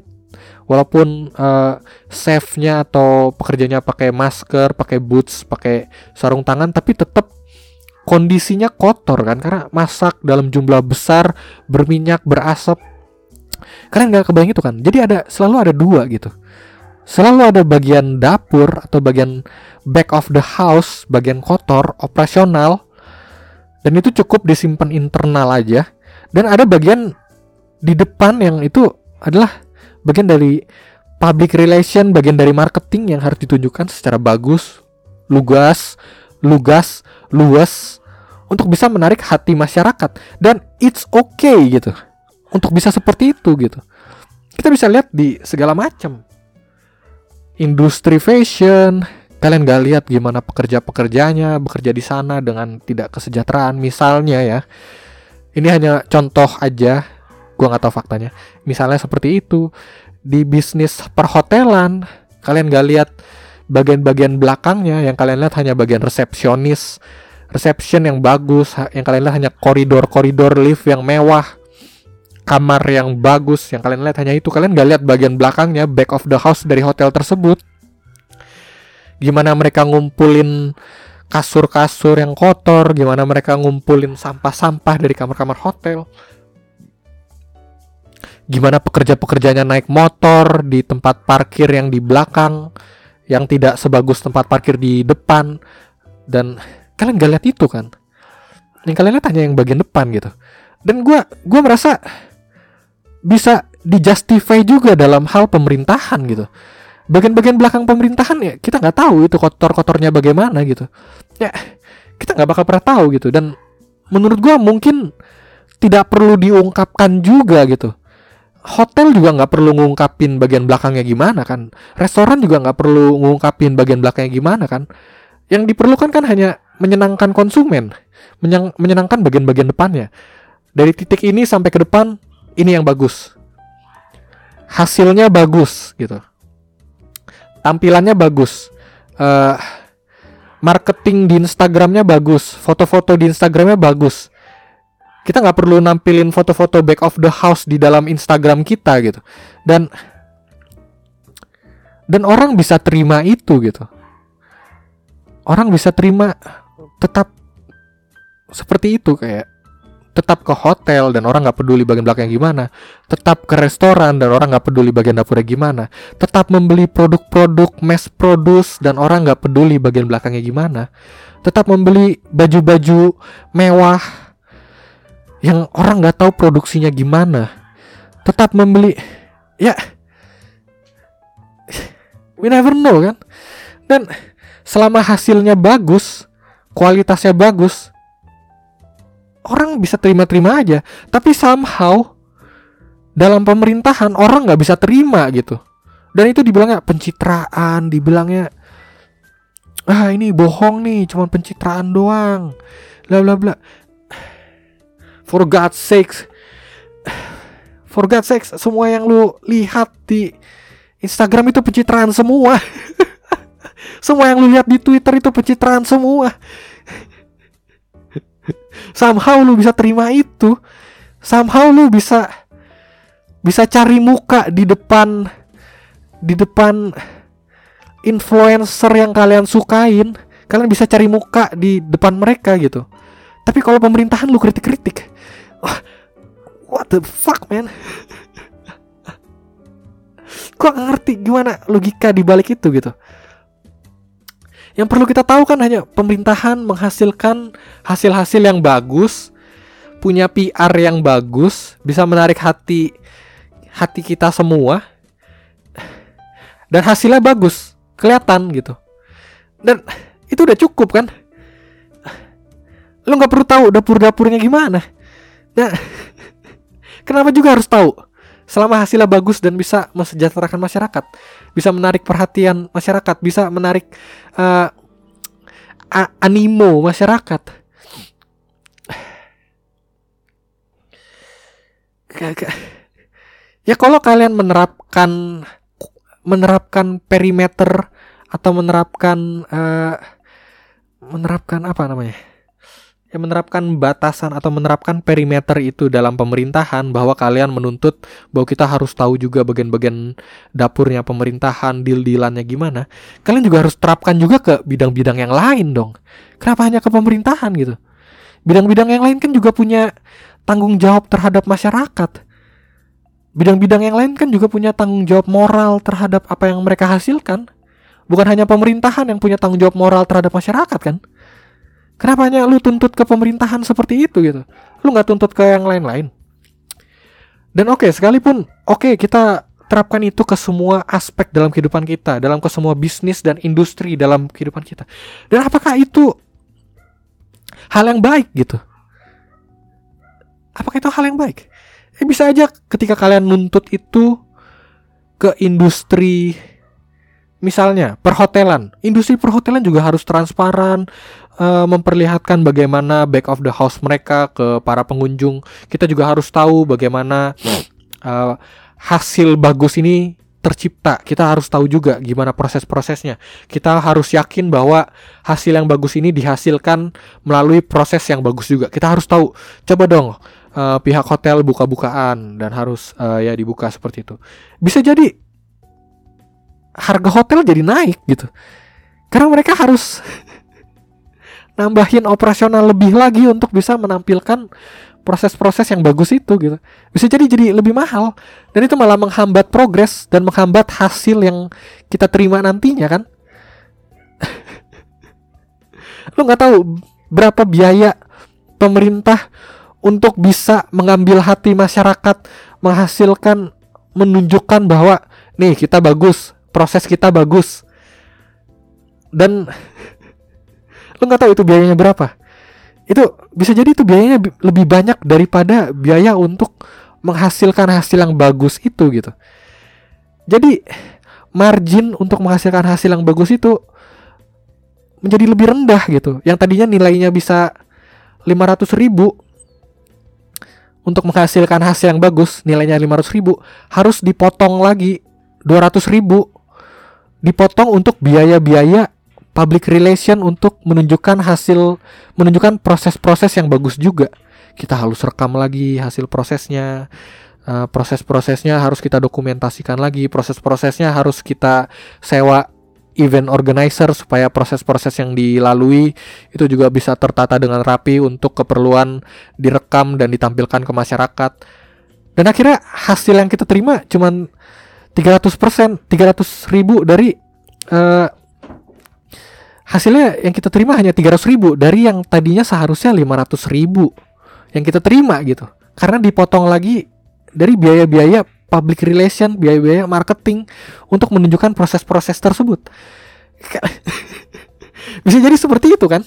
Walaupun uh, chefnya atau pekerjanya pakai masker, pakai boots, pakai sarung tangan, tapi tetap kondisinya kotor kan karena masak dalam jumlah besar, berminyak, berasap. Kalian nggak kebayang itu kan? Jadi ada selalu ada dua gitu selalu ada bagian dapur atau bagian back of the house, bagian kotor, operasional, dan itu cukup disimpan internal aja. Dan ada bagian di depan yang itu adalah bagian dari public relation, bagian dari marketing yang harus ditunjukkan secara bagus, lugas, lugas, luas untuk bisa menarik hati masyarakat dan it's okay gitu untuk bisa seperti itu gitu. Kita bisa lihat di segala macam. Industri fashion kalian gak lihat gimana pekerja-pekerjanya bekerja di sana dengan tidak kesejahteraan. Misalnya ya ini hanya contoh aja gua nggak tahu faktanya. Misalnya seperti itu di bisnis perhotelan kalian gak lihat bagian-bagian belakangnya yang kalian lihat hanya bagian resepsionis reception yang bagus yang kalian lihat hanya koridor-koridor lift yang mewah kamar yang bagus yang kalian lihat hanya itu. Kalian gak lihat bagian belakangnya back of the house dari hotel tersebut. Gimana mereka ngumpulin kasur-kasur yang kotor gimana mereka ngumpulin sampah-sampah dari kamar-kamar hotel. Gimana pekerja-pekerjanya naik motor di tempat parkir yang di belakang yang tidak sebagus tempat parkir di depan. Dan kalian gak lihat itu kan? Yang kalian lihat hanya yang bagian depan gitu. Dan gue gua merasa bisa dijustify juga dalam hal pemerintahan gitu. Bagian-bagian belakang pemerintahan ya kita nggak tahu itu kotor-kotornya bagaimana gitu. Ya kita nggak bakal pernah tahu gitu. Dan menurut gue mungkin tidak perlu diungkapkan juga gitu. Hotel juga nggak perlu ngungkapin bagian belakangnya gimana kan. Restoran juga nggak perlu ngungkapin bagian belakangnya gimana kan. Yang diperlukan kan hanya menyenangkan konsumen menyenangkan bagian-bagian depannya. Dari titik ini sampai ke depan ini yang bagus. Hasilnya bagus gitu. Tampilannya bagus. Uh, marketing di Instagramnya bagus. Foto-foto di Instagramnya bagus. Kita nggak perlu nampilin foto-foto back of the house di dalam Instagram kita gitu. Dan dan orang bisa terima itu gitu. Orang bisa terima tetap seperti itu kayak tetap ke hotel dan orang nggak peduli bagian belakangnya gimana, tetap ke restoran dan orang nggak peduli bagian dapurnya gimana, tetap membeli produk-produk mass produce dan orang nggak peduli bagian belakangnya gimana, tetap membeli baju-baju mewah yang orang nggak tahu produksinya gimana. Tetap membeli ya we never know kan. Dan selama hasilnya bagus kualitasnya bagus orang bisa terima-terima aja. Tapi somehow dalam pemerintahan orang nggak bisa terima gitu. Dan itu dibilangnya pencitraan dibilangnya ah ini bohong nih cuman pencitraan doang. Bla bla bla. For God's sakes. For God's sakes Semua yang lu lihat di Instagram itu pencitraan semua. Semua yang lu lihat di Twitter itu pencitraan semua Somehow lu bisa terima itu. Somehow lu bisa Bisa cari muka di depan Di depan Influencer yang kalian sukain. Kalian bisa cari muka di depan mereka gitu. Tapi kalau pemerintahan lu kritik-kritik what the fuck man? Gua ngerti gimana logika di balik itu gitu yang perlu kita tahu kan hanya pemerintahan menghasilkan hasil-hasil yang bagus, punya PR yang bagus, bisa menarik hati hati kita semua. Dan hasilnya bagus, kelihatan gitu. Dan itu udah cukup kan? Lo nggak perlu tahu dapur-dapurnya gimana. Nah, kenapa juga harus tahu? Selama hasilnya bagus dan bisa mensejahterakan masyarakat, bisa menarik perhatian masyarakat, bisa menarik uh, animo masyarakat. Ya kalau kalian menerapkan menerapkan perimeter atau menerapkan uh, menerapkan apa namanya? Yang menerapkan batasan atau menerapkan perimeter itu dalam pemerintahan bahwa kalian menuntut bahwa kita harus tahu juga bagian-bagian dapurnya pemerintahan, deal-dealannya gimana. Kalian juga harus terapkan juga ke bidang-bidang yang lain dong. Kenapa hanya ke pemerintahan gitu? Bidang-bidang yang lain kan juga punya tanggung jawab terhadap masyarakat. Bidang-bidang yang lain kan juga punya tanggung jawab moral terhadap apa yang mereka hasilkan. Bukan hanya pemerintahan yang punya tanggung jawab moral terhadap masyarakat kan? Kenapa hanya lu tuntut ke pemerintahan seperti itu gitu? Lu nggak tuntut ke yang lain-lain. Dan oke, okay, sekalipun oke okay, kita terapkan itu ke semua aspek dalam kehidupan kita, dalam ke semua bisnis dan industri dalam kehidupan kita. Dan apakah itu hal yang baik gitu? Apakah itu hal yang baik? Eh bisa aja ketika kalian nuntut itu ke industri misalnya perhotelan, industri perhotelan juga harus transparan, uh, memperlihatkan bagaimana back of the house mereka ke para pengunjung. Kita juga harus tahu bagaimana uh, hasil bagus ini tercipta. Kita harus tahu juga gimana proses-prosesnya. Kita harus yakin bahwa hasil yang bagus ini dihasilkan melalui proses yang bagus juga. Kita harus tahu. Coba dong, uh, pihak hotel buka-bukaan dan harus uh, ya dibuka seperti itu. Bisa jadi harga hotel jadi naik gitu. Karena mereka harus nambahin operasional lebih lagi untuk bisa menampilkan proses-proses yang bagus itu gitu. Bisa jadi jadi lebih mahal dan itu malah menghambat progres dan menghambat hasil yang kita terima nantinya kan. Lu nggak tahu berapa biaya pemerintah untuk bisa mengambil hati masyarakat, menghasilkan menunjukkan bahwa nih kita bagus, proses kita bagus. Dan lu nggak tahu itu biayanya berapa. Itu bisa jadi itu biayanya lebih banyak daripada biaya untuk menghasilkan hasil yang bagus itu gitu. Jadi margin untuk menghasilkan hasil yang bagus itu menjadi lebih rendah gitu. Yang tadinya nilainya bisa 500 ribu untuk menghasilkan hasil yang bagus nilainya 500 ribu harus dipotong lagi 200 ribu. Dipotong untuk biaya-biaya public relation untuk menunjukkan hasil menunjukkan proses-proses yang bagus juga. Kita harus rekam lagi hasil prosesnya uh, proses-prosesnya harus kita dokumentasikan lagi proses-prosesnya harus kita sewa event organizer supaya proses-proses yang dilalui itu juga bisa tertata dengan rapi untuk keperluan direkam dan ditampilkan ke masyarakat. Dan akhirnya hasil yang kita terima cuman 300% 300 ribu dari uh, hasilnya yang kita terima hanya 300 ribu. Dari yang tadinya seharusnya 500 ribu yang kita terima gitu. Karena dipotong lagi dari biaya-biaya public relation biaya-biaya marketing untuk menunjukkan proses-proses tersebut. Bisa jadi seperti itu kan?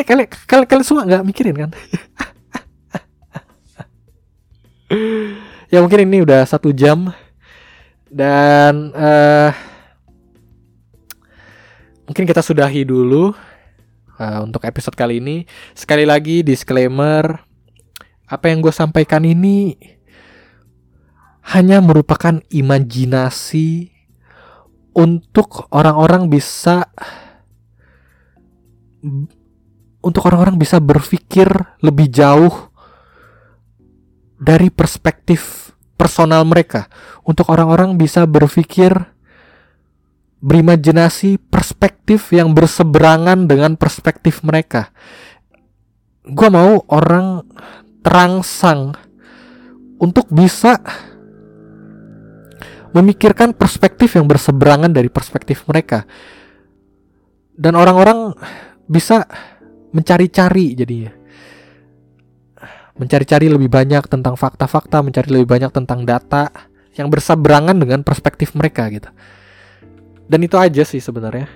Eh kalian kalian kalian semua nggak mikirin kan? Ya mungkin ini udah satu jam. Dan uh, mungkin kita sudahi dulu uh, untuk episode kali ini. Sekali lagi disclaimer, apa yang gue sampaikan ini hanya merupakan imajinasi untuk orang-orang bisa untuk orang-orang bisa berpikir lebih jauh dari perspektif personal mereka. Untuk orang-orang bisa berpikir berimajinasi perspektif yang berseberangan dengan perspektif mereka. Gue mau orang terangsang untuk bisa memikirkan perspektif yang berseberangan dari perspektif mereka. Dan orang-orang bisa mencari-cari jadinya. Mencari-cari lebih banyak tentang fakta-fakta, mencari lebih banyak tentang data yang berseberangan dengan perspektif mereka gitu dan itu aja sih sebenarnya.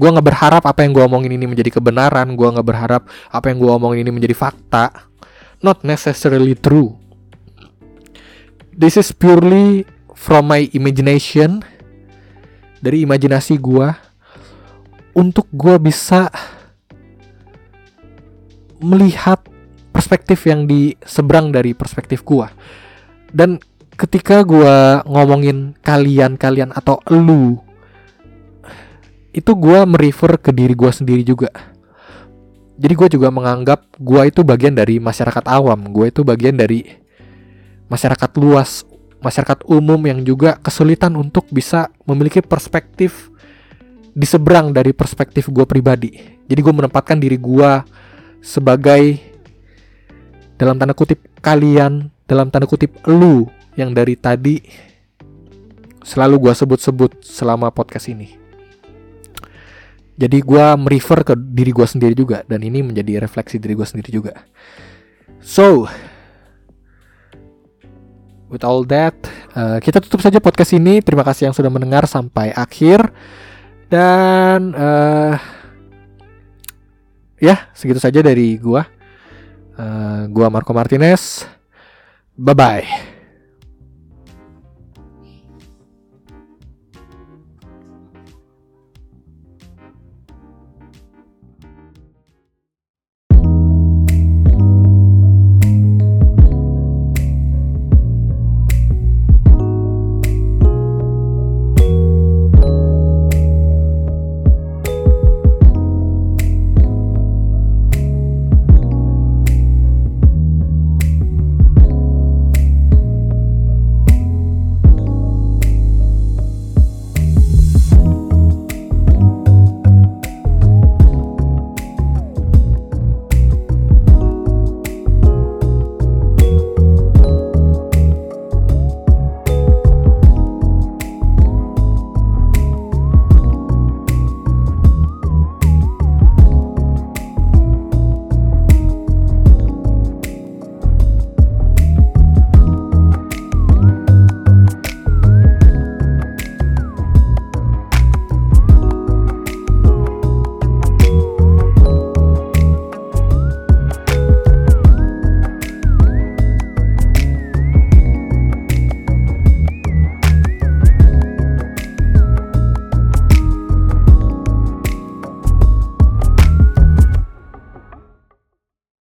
Gue nggak berharap apa yang gue omongin ini menjadi kebenaran. Gue nggak berharap apa yang gue omongin ini menjadi fakta. Not necessarily true. This is purely from my imagination. Dari imajinasi gue untuk gue bisa melihat perspektif yang di seberang dari perspektif gue dan ketika gue ngomongin kalian-kalian atau lu itu gue merefer ke diri gue sendiri juga. Jadi gue juga menganggap gue itu bagian dari masyarakat awam gue itu bagian dari masyarakat luas masyarakat umum yang juga kesulitan untuk bisa memiliki perspektif di seberang dari perspektif gue pribadi. Jadi gue menempatkan diri gue sebagai dalam tanda kutip kalian dalam tanda kutip lu yang dari tadi selalu gue sebut-sebut selama podcast ini jadi gue merefer ke diri gue sendiri juga dan ini menjadi refleksi diri gue sendiri juga. So with all that uh, kita tutup saja podcast ini. Terima kasih yang sudah mendengar sampai akhir. Dan uh, ya segitu saja dari gue uh, gue Marco Martinez. Bye bye